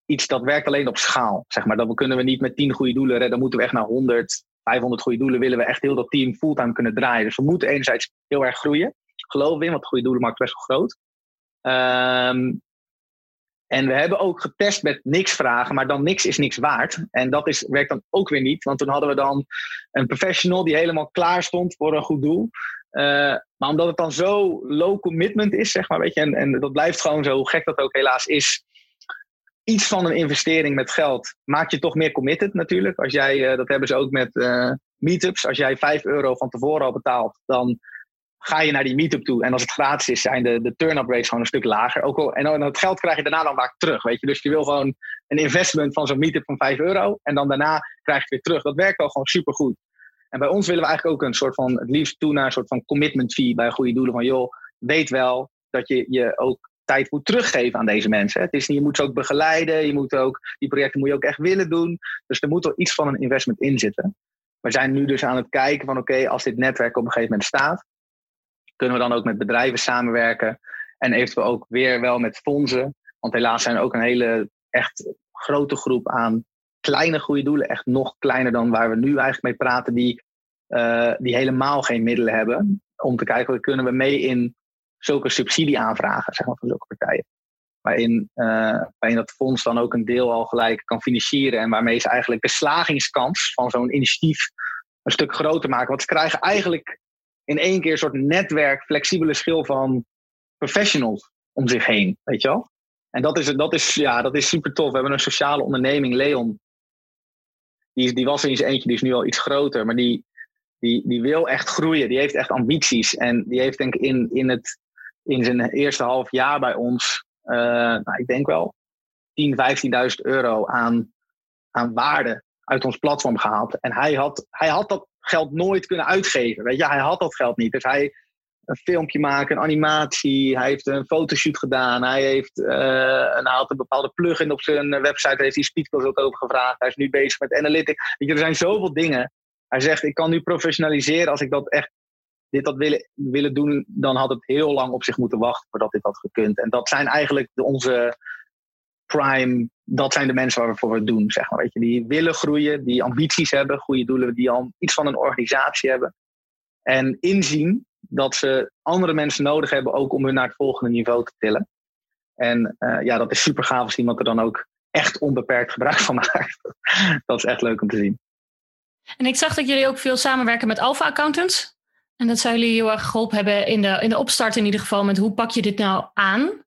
iets dat werkt alleen op schaal. Zeg maar. Dat kunnen we niet met tien goede doelen redden, dan moeten we echt naar 100, 500 goede doelen willen we echt heel dat team fulltime kunnen draaien. Dus we moeten enerzijds heel erg groeien. Geloof in, want goede doelen maakt best wel groot. Um, En we hebben ook getest met niks vragen, maar dan niks is niks waard. En dat is, werkt dan ook weer niet, want toen hadden we dan een professional die helemaal klaar stond voor een goed doel. Uh, maar omdat het dan zo low commitment is, zeg maar, weet je, en, en dat blijft gewoon zo, hoe gek dat ook helaas is. Iets van een investering met geld maakt je toch meer committed natuurlijk. Als jij, uh, dat hebben ze ook met uh, meetups, als jij 5 euro van tevoren al betaalt, dan ga je naar die meetup toe. En als het gratis is, zijn de, de turn-up rates gewoon een stuk lager. Ook al, en dan het geld krijg je daarna dan vaak terug. Weet je? Dus je wil gewoon een investment van zo'n meetup van 5 euro. En dan daarna krijg je het weer terug. Dat werkt al gewoon supergoed. En bij ons willen we eigenlijk ook een soort van, het liefst toe naar een soort van commitment fee bij goede doelen. Van joh, weet wel dat je je ook tijd moet teruggeven aan deze mensen. Het is je moet ze ook begeleiden. Je moet ook, die projecten moet je ook echt willen doen. Dus er moet wel iets van een investment in zitten. We zijn nu dus aan het kijken van oké, als dit netwerk op een gegeven moment staat kunnen we dan ook met bedrijven samenwerken. En eventueel ook weer wel met fondsen. Want helaas zijn er ook een hele echt grote groep aan kleine goede doelen. Echt nog kleiner dan waar we nu eigenlijk mee praten. Die, uh, die helemaal geen middelen hebben. Om te kijken, kunnen we mee in zulke subsidie aanvragen, zeg maar, van zulke partijen. Waarin, uh, waarin dat fonds dan ook een deel al gelijk kan financieren. En waarmee ze eigenlijk de slagingskans van zo'n initiatief een stuk groter maken. Want ze krijgen eigenlijk in één keer een soort netwerk, flexibele schil van professionals om zich heen. Weet je wel? En dat is, dat is, ja, dat is super tof. We hebben een sociale onderneming, Leon. Die, die was er eens eentje, die is nu al iets groter. Maar die, die, die wil echt groeien. Die heeft echt ambities. En die heeft denk ik in, in, het, in zijn eerste half jaar bij ons, uh, nou, ik denk wel 10, 15.000 euro aan, aan waarde uit ons platform gehaald. En hij had, hij had dat geld nooit kunnen uitgeven. Weet je, hij had dat geld niet. Dus hij een filmpje maken, een animatie. Hij heeft een fotoshoot gedaan. Hij heeft uh, een, een bepaalde plugin op zijn website. Daar heeft hij Speedcode ook over gevraagd. Hij is nu bezig met analytics. Er zijn zoveel dingen. Hij zegt, ik kan nu professionaliseren. Als ik dat echt dit had willen, willen doen, dan had het heel lang op zich moeten wachten voordat dit had gekund. En dat zijn eigenlijk onze prime, dat zijn de mensen waarvoor we het doen, zeg maar. Weet je, die willen groeien, die ambities hebben, goede doelen, die al iets van een organisatie hebben. En inzien dat ze andere mensen nodig hebben ook om hun naar het volgende niveau te tillen. En uh, ja, dat is super gaaf als iemand er dan ook echt onbeperkt gebruik van maakt. dat is echt leuk om te zien. En ik zag dat jullie ook veel samenwerken met Alpha Accountants. En dat zou jullie heel erg geholpen hebben in de, in de opstart in ieder geval met hoe pak je dit nou aan?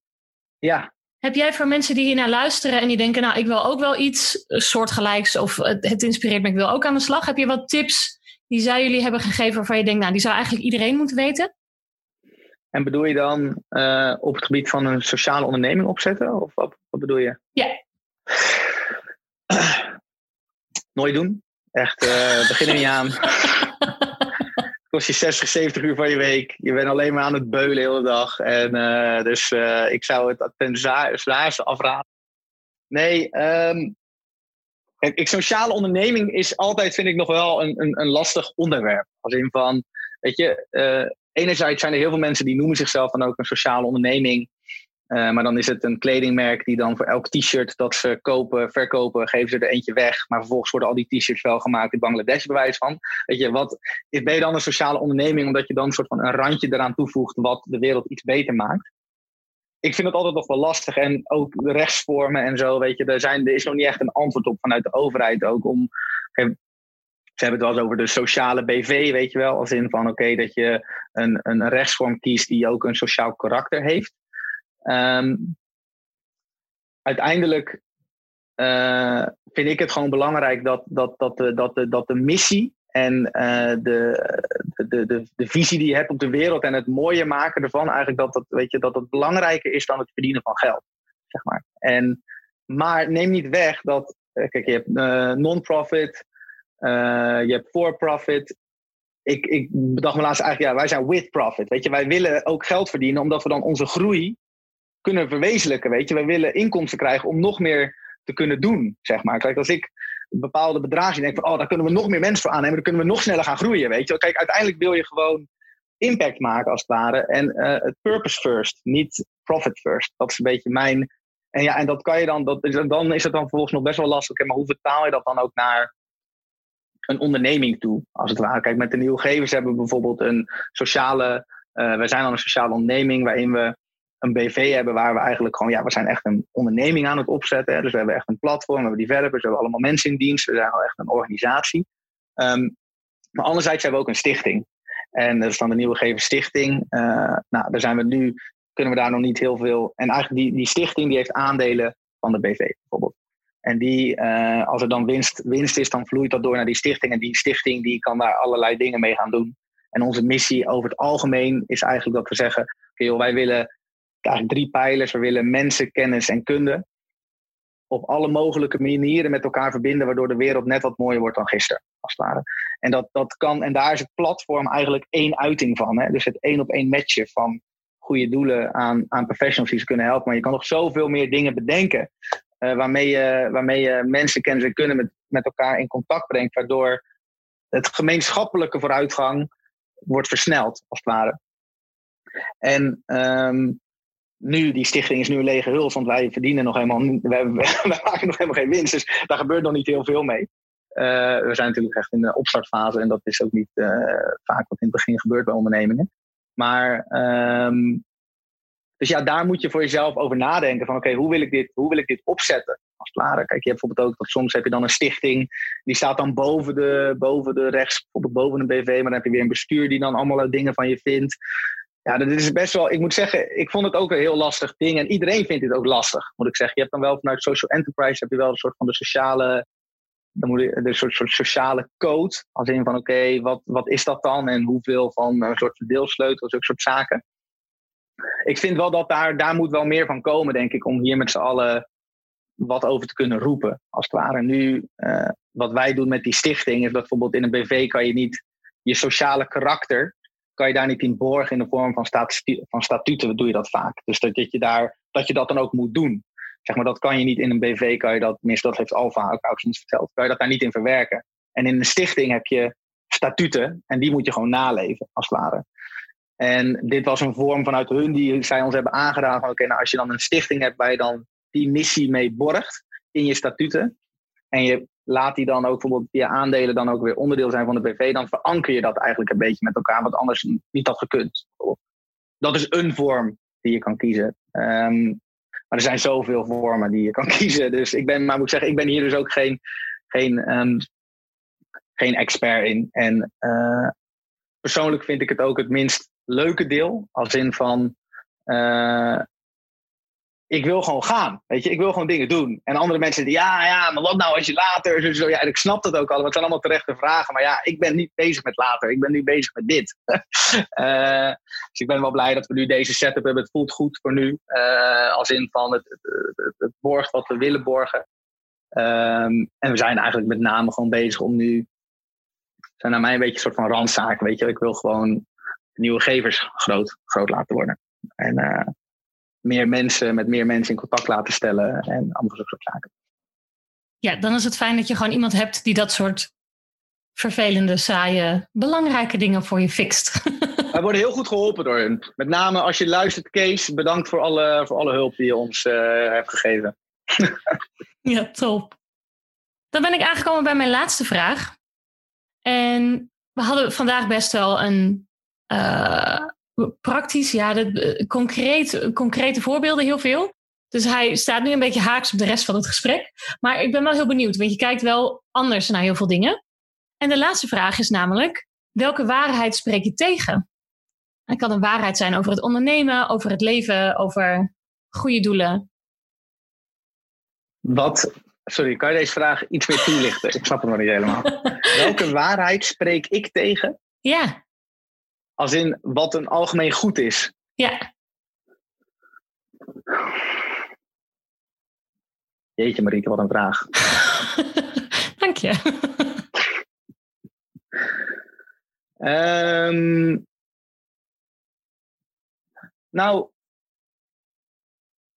Ja, heb jij voor mensen die hier naar luisteren en die denken, nou, ik wil ook wel iets soortgelijks of het inspireert me, ik wil ook aan de slag. Heb je wat tips die zij jullie hebben gegeven waarvan je denkt, nou, die zou eigenlijk iedereen moeten weten? En bedoel je dan uh, op het gebied van een sociale onderneming opzetten? Of wat, wat bedoel je? Ja. Nooit doen. Echt, uh, begin er niet aan. kost je 60, 70 uur van je week. Je bent alleen maar aan het beulen de hele dag. En, uh, dus uh, ik zou het ten zwaarste afraden. Nee, um, ik, sociale onderneming is altijd, vind ik, nog wel een, een, een lastig onderwerp. Als in van, weet je, uh, enerzijds zijn er heel veel mensen die noemen zichzelf dan ook een sociale onderneming. Uh, maar dan is het een kledingmerk die dan voor elk t-shirt dat ze kopen, verkopen, geven ze er eentje weg. Maar vervolgens worden al die t-shirts wel gemaakt in Bangladesh, bewijs van. Weet je, wat, ben je dan een sociale onderneming omdat je dan een soort van een randje eraan toevoegt wat de wereld iets beter maakt? Ik vind het altijd nog wel lastig. En ook de rechtsvormen en zo, weet je, er, zijn, er is nog niet echt een antwoord op vanuit de overheid ook om. Ze hebben het wel eens over de sociale BV, weet je wel. Als in van oké, dat je een, een rechtsvorm kiest die ook een sociaal karakter heeft. Um, uiteindelijk uh, vind ik het gewoon belangrijk dat, dat, dat, de, dat, de, dat de missie en uh, de, de, de, de visie die je hebt op de wereld en het mooie maken ervan, eigenlijk dat dat, weet je, dat het belangrijker is dan het verdienen van geld. Zeg maar. en, maar neem niet weg dat, eh, kijk, je hebt non-profit, je hebt for-profit. Ik, ik bedacht me laatst eigenlijk, ja, wij zijn with profit. Weet je, wij willen ook geld verdienen omdat we dan onze groei kunnen verwezenlijken. Weet je, wij willen inkomsten krijgen om nog meer te kunnen doen, zeg maar. Kijk, als ik bepaalde bedragen denk van, oh, daar kunnen we nog meer mensen voor aannemen, dan kunnen we nog sneller gaan groeien, weet je. Kijk, uiteindelijk wil je gewoon impact maken, als het ware. En uh, het purpose first, niet profit first. Dat is een beetje mijn... En ja, en dat kan je dan, dat, dan is het dan vervolgens nog best wel lastig. Maar hoe vertaal je dat dan ook naar een onderneming toe, als het ware? Kijk, met de nieuwe gevers hebben we bijvoorbeeld een sociale... Uh, wij zijn dan een sociale onderneming waarin we een BV hebben waar we eigenlijk gewoon, ja, we zijn echt een onderneming aan het opzetten. Hè? Dus we hebben echt een platform, we hebben developers, we hebben allemaal mensen in dienst. We zijn al echt een organisatie. Ehm, maar anderzijds hebben we ook een stichting. En dat is dan de Nieuwe Gever Stichting. Uh, nou, daar zijn we nu, kunnen we daar nog niet heel veel. En eigenlijk die, die stichting die heeft aandelen van de BV bijvoorbeeld. En die, uh, als er dan winst, winst is, dan vloeit dat door naar die stichting. En die stichting die kan daar allerlei dingen mee gaan doen. En onze missie over het algemeen is eigenlijk dat we zeggen: oké, wij willen eigenlijk drie pijlers. We willen mensen, kennis en kunde op alle mogelijke manieren met elkaar verbinden, waardoor de wereld net wat mooier wordt dan gisteren, als het ware. En, dat, dat kan, en daar is het platform eigenlijk één uiting van. Hè? Dus het één op één matchen van goede doelen aan, aan professionals die ze kunnen helpen. Maar je kan nog zoveel meer dingen bedenken uh, waarmee, je, waarmee je mensen, kennis en kunnen met, met elkaar in contact brengt, waardoor het gemeenschappelijke vooruitgang wordt versneld, als het ware. En um, nu, die stichting is nu een lege huls, want wij verdienen nog helemaal, we, maken nog helemaal geen winst. Dus daar gebeurt nog niet heel veel mee. Uh, we zijn natuurlijk echt in de opstartfase en dat is ook niet uh, vaak wat in het begin gebeurt bij ondernemingen. Maar, um, dus ja, daar moet je voor jezelf over nadenken van oké, hoe wil ik dit, hoe wil ik dit opzetten? Als het. Kijk, je hebt bijvoorbeeld ook dat soms heb je dan een stichting, die staat dan boven de, boven de rechts, bijvoorbeeld boven een BV, maar dan heb je weer een bestuur die dan allemaal dingen van je vindt. Ja, dat is best wel. Ik moet zeggen, ik vond het ook een heel lastig ding. En iedereen vindt dit ook lastig, moet ik zeggen. Je hebt dan wel vanuit social enterprise heb je wel een soort van de sociale. Dan moet je, de soort, soort sociale code. Als in van oké, wat, wat is dat dan? En hoeveel van een soort verdeelsleutels, zulke soort zaken. Ik vind wel dat daar, daar moet wel meer van komen, denk ik, om hier met z'n allen wat over te kunnen roepen. Als het ware. Nu, uh, wat wij doen met die stichting, is dat bijvoorbeeld in een BV kan je niet je sociale karakter kan je daar niet in borgen in de vorm van, statu van statuten, doe je dat vaak. Dus dat, je daar, dat je dat dan ook moet doen. Zeg maar, dat kan je niet in een BV, kan je dat, tenminste dat heeft Alfa ook, ons verteld, kan je dat daar niet in verwerken. En in een stichting heb je statuten en die moet je gewoon naleven, als het ware. En dit was een vorm vanuit hun die zij ons hebben aangedaan oké, nou als je dan een stichting hebt waar je dan die missie mee borgt in je statuten en je laat die dan ook bijvoorbeeld via aandelen dan ook weer onderdeel zijn van de BV, dan veranker je dat eigenlijk een beetje met elkaar, wat anders niet had gekund. Dat is een vorm die je kan kiezen. Um, maar er zijn zoveel vormen die je kan kiezen. Dus ik ben, maar moet ik zeggen, ik ben hier dus ook geen, geen, um, geen expert in. En uh, persoonlijk vind ik het ook het minst leuke deel. Als in van, uh, ik wil gewoon gaan. Weet je, ik wil gewoon dingen doen. En andere mensen zeggen, ja, ja, maar wat nou als je later. Zo, ja, ik snap dat ook al. Het zijn allemaal terechte vragen. Maar ja, ik ben niet bezig met later. Ik ben nu bezig met dit. uh, dus ik ben wel blij dat we nu deze setup hebben. Het voelt goed voor nu. Uh, als in van het, het, borgt wat we willen borgen. Um, en we zijn eigenlijk met name gewoon bezig om nu. zijn naar mij een beetje een soort van randzaken. Weet je, ik wil gewoon nieuwe gevers groot, groot laten worden. En uh, meer mensen met meer mensen in contact laten stellen en andere soort zaken. Ja, dan is het fijn dat je gewoon iemand hebt die dat soort vervelende, saaie, belangrijke dingen voor je fixt. Wij worden heel goed geholpen door hen. Met name als je luistert, Kees, bedankt voor alle, voor alle hulp die je ons uh, hebt gegeven. ja, top. Dan ben ik aangekomen bij mijn laatste vraag. En we hadden vandaag best wel een, uh, praktisch, ja, de, eh, concreet, concrete voorbeelden heel veel. Dus hij staat nu een beetje haaks op de rest van het gesprek. Maar ik ben wel heel benieuwd, want je kijkt wel anders naar heel veel dingen. En de laatste vraag is namelijk: welke waarheid spreek je tegen? Het kan een waarheid zijn over het ondernemen, over het leven, over goede doelen. Wat, sorry, kan je deze vraag iets meer toelichten? ik snap het nog niet helemaal. welke waarheid spreek ik tegen? Ja. Als in wat een algemeen goed is. Ja. Jeetje Marieke, wat een vraag. Dank je. um, nou,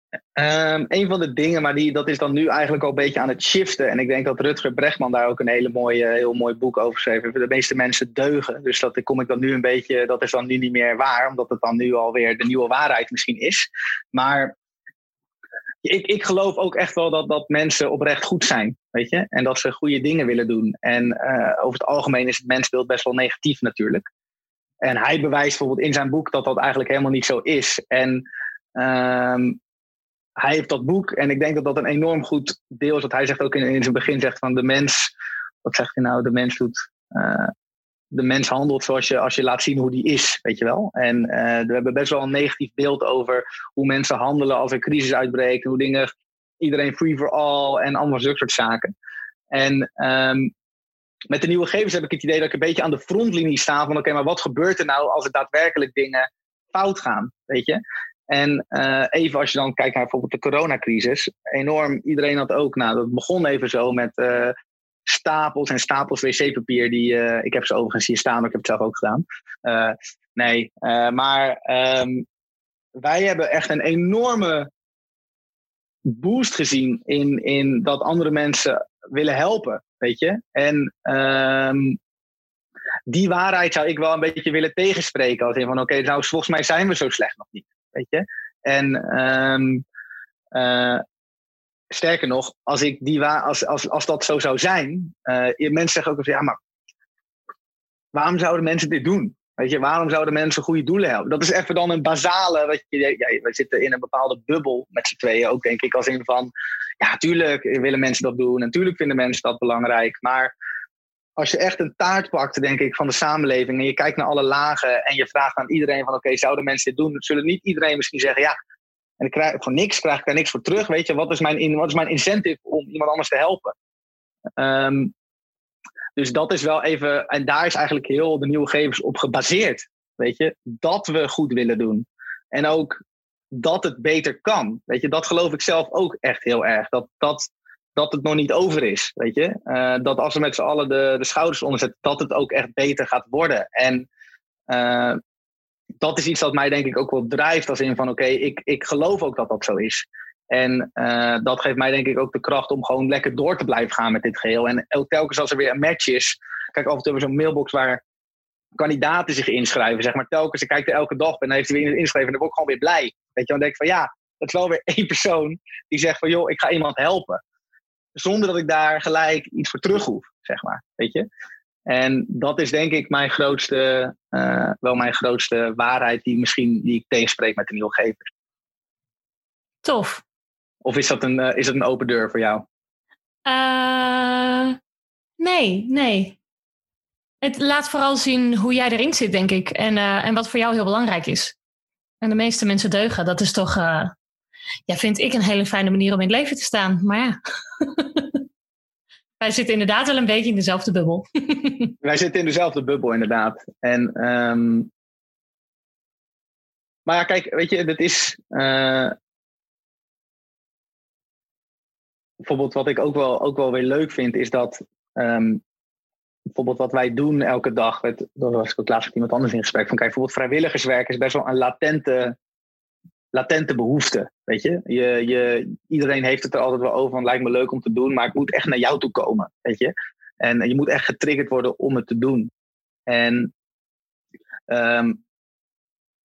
Um, een van de dingen, maar die, dat is dan nu eigenlijk al een beetje aan het shiften. En ik denk dat Rutger Bregman daar ook een hele mooie, heel mooi boek over schreef. De meeste mensen deugen. Dus dat kom ik dan nu een beetje, dat is dan nu niet meer waar, omdat het dan nu alweer de nieuwe waarheid misschien is. Maar ik, ik geloof ook echt wel dat, dat mensen oprecht goed zijn, weet je. En dat ze goede dingen willen doen. En uh, over het algemeen is het mensbeeld best wel negatief natuurlijk. En hij bewijst bijvoorbeeld in zijn boek dat dat eigenlijk helemaal niet zo is. En ehm, hij heeft dat boek en ik denk dat dat een enorm goed deel is. Wat hij zegt ook in, in zijn begin zegt van de mens. Wat zegt hij nou? De mens doet. Uh, de mens handelt zoals je, als je laat zien hoe die is, weet je wel. En uh, we hebben best wel een negatief beeld over hoe mensen handelen als er crisis uitbreekt. Hoe dingen, iedereen free for all en allemaal zulke soort zaken. En um, met de nieuwe gegevens heb ik het idee dat ik een beetje aan de frontlinie sta van oké, maar wat gebeurt er nou als er daadwerkelijk dingen fout gaan, weet je? En uh, even als je dan kijkt naar bijvoorbeeld de coronacrisis, enorm, iedereen had ook, nou dat begon even zo met uh, stapels en stapels wc-papier, die, uh, ik heb ze overigens hier staan, maar ik heb het zelf ook gedaan. nee, maar um, wij hebben echt een enorme boost gezien in, in dat andere mensen willen helpen, weet je. En um, die waarheid zou ik wel een beetje willen tegenspreken. Als in van, oké, nou, volgens mij zijn we zo slecht nog niet, weet je. En um, uh, sterker nog, als, ik die wa als, als, als dat zo zou zijn, uh, mensen zeggen ook, ja, maar waarom zouden mensen dit doen? Weet je, waarom zouden mensen goede doelen helpen? Dat is even dan een basale. Weet je, ja, we zitten in een bepaalde bubbel met z'n tweeën ook, denk ik. Als in van, ja, tuurlijk willen mensen dat doen. En tuurlijk vinden mensen dat belangrijk. Maar als je echt een taart pakt, denk ik, van de samenleving. En je kijkt naar alle lagen. En je vraagt aan iedereen van, oké, zouden mensen dit doen? Zullen niet iedereen misschien zeggen, ja. En ik krijg, voor niks krijg ik daar niks voor terug. Weet je, wat is mijn, wat is mijn incentive om iemand anders te helpen? Um, dus dat is wel even, en daar is eigenlijk heel de nieuwe gegevens op gebaseerd. Weet je, dat we goed willen doen. En ook dat het beter kan. Weet je, dat geloof ik zelf ook echt heel erg. Dat, dat, dat het nog niet over is. Weet je, uh, dat als we met z'n allen de, de schouders onderzetten, dat het ook echt beter gaat worden. En uh, dat is iets dat mij denk ik ook wel drijft als in van oké, ik, ik geloof ook dat dat zo is. En uh, dat geeft mij denk ik ook de kracht om gewoon lekker door te blijven gaan met dit geheel. En telkens als er weer een match is. Kijk, af en toe hebben we zo'n mailbox waar kandidaten zich inschrijven. Zeg maar telkens, ik kijk er elke dag en dan heeft hij weer ingeschreven. En dan word ik gewoon weer blij. Weet je, dan denk ik van ja, dat is wel weer één persoon die zegt van joh, ik ga iemand helpen. Zonder dat ik daar gelijk iets voor terug hoef, zeg maar. Weet je? En dat is denk ik mijn grootste, uh, wel mijn grootste waarheid die misschien die ik tegenspreek met de nieuwgevers. Tof. Of is dat een, uh, is dat een open deur voor jou? Uh, nee, nee. Het laat vooral zien hoe jij erin zit, denk ik. En, en wat voor jou heel belangrijk is. En de meeste mensen deugen. Dat is toch, ja, vind ik een hele fijne manier om in het leven te staan. Maar ja. Wij zitten inderdaad wel een beetje in dezelfde bubbel. Wij zitten in dezelfde bubbel, inderdaad. En, um... maar ja, kijk, weet je, dat is bijvoorbeeld wat ik ook wel, ook wel weer leuk vind, is dat um, bijvoorbeeld wat wij doen elke dag, met, dat was ik ook laatst met iemand anders in gesprek, van kijk, bijvoorbeeld vrijwilligerswerk is best wel een latente, latente behoefte, weet je? Je, je. Iedereen heeft het er altijd wel over, van lijkt me leuk om te doen, maar ik moet echt naar jou toe komen, weet je? En je moet echt getriggerd worden om het te doen. En um,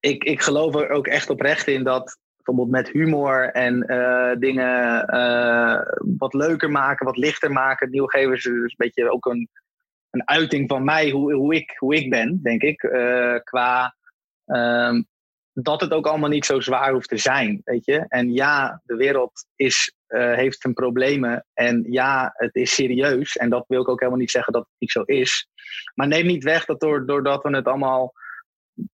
ik, ik geloof er ook echt oprecht in dat bijvoorbeeld met humor en uh, dingen uh, wat leuker maken, wat lichter maken. Nieuwgevers is een beetje ook een, een uiting van mij, hoe, ik, hoe ik ben, denk ik. Uh, qua um, dat het ook allemaal niet zo zwaar hoeft te zijn, weet je. En ja, de wereld is, heeft zijn problemen. En ja, het is serieus. En dat wil ik ook helemaal niet zeggen dat het niet zo is. Maar neem niet weg dat door, doordat we het allemaal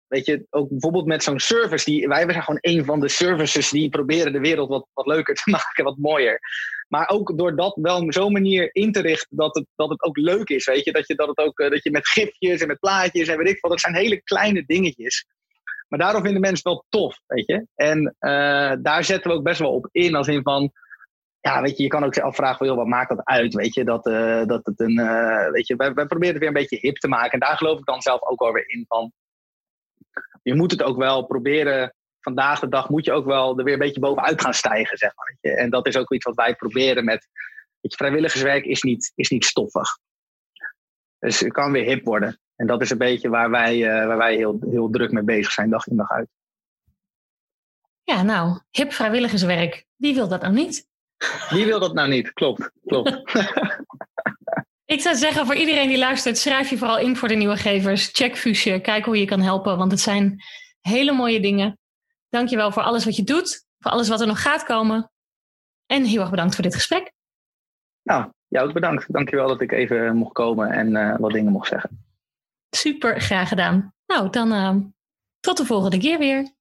weet je, ook bijvoorbeeld met zo'n service, die, wij zijn gewoon een van de services die proberen de wereld wat, wat leuker te maken, wat mooier. Maar ook door dat wel op zo'n manier in te richten dat het, dat het ook leuk is, weet je. Dat je, dat het ook, dat je met gifjes en met plaatjes en weet ik wat, dat zijn hele kleine dingetjes. Maar daarom vinden mensen wel tof, weet je. En uh, daar zetten we ook best wel op in, als in van, ja, weet je, je kan ook afvragen, joh, wat maakt dat uit, weet je. Dat, uh, dat het een, uh, weet je, wij, proberen het weer een beetje hip te maken. En daar geloof ik dan zelf ook wel weer in van, je moet het ook wel proberen. Vandaag de dag moet je ook wel er weer een beetje bovenuit gaan stijgen, zeg maar. Weet je. En dat is ook iets wat wij proberen met. Vrijwilligerswerk is niet, is niet stoffig. Dus het kan weer hip worden. En dat is een beetje waar wij, eh, waar wij heel, heel druk mee bezig zijn, dag in dag uit. Ja, nou, hip vrijwilligerswerk. Wie wil dat nou niet? Wie wil dat nou niet? Klopt, klopt. Ik zou zeggen, voor iedereen die luistert, schrijf je vooral in voor de nieuwe gevers. Check Fuusje, kijk hoe je kan helpen, want het zijn hele mooie dingen. Dankjewel voor alles wat je doet, voor alles wat er nog gaat komen. En heel erg bedankt voor dit gesprek. Nou, jou ook bedankt. Dankjewel dat ik even mocht komen en eh, wat dingen mocht zeggen. Super, graag gedaan. Nou, dan ehm, tot de volgende keer weer.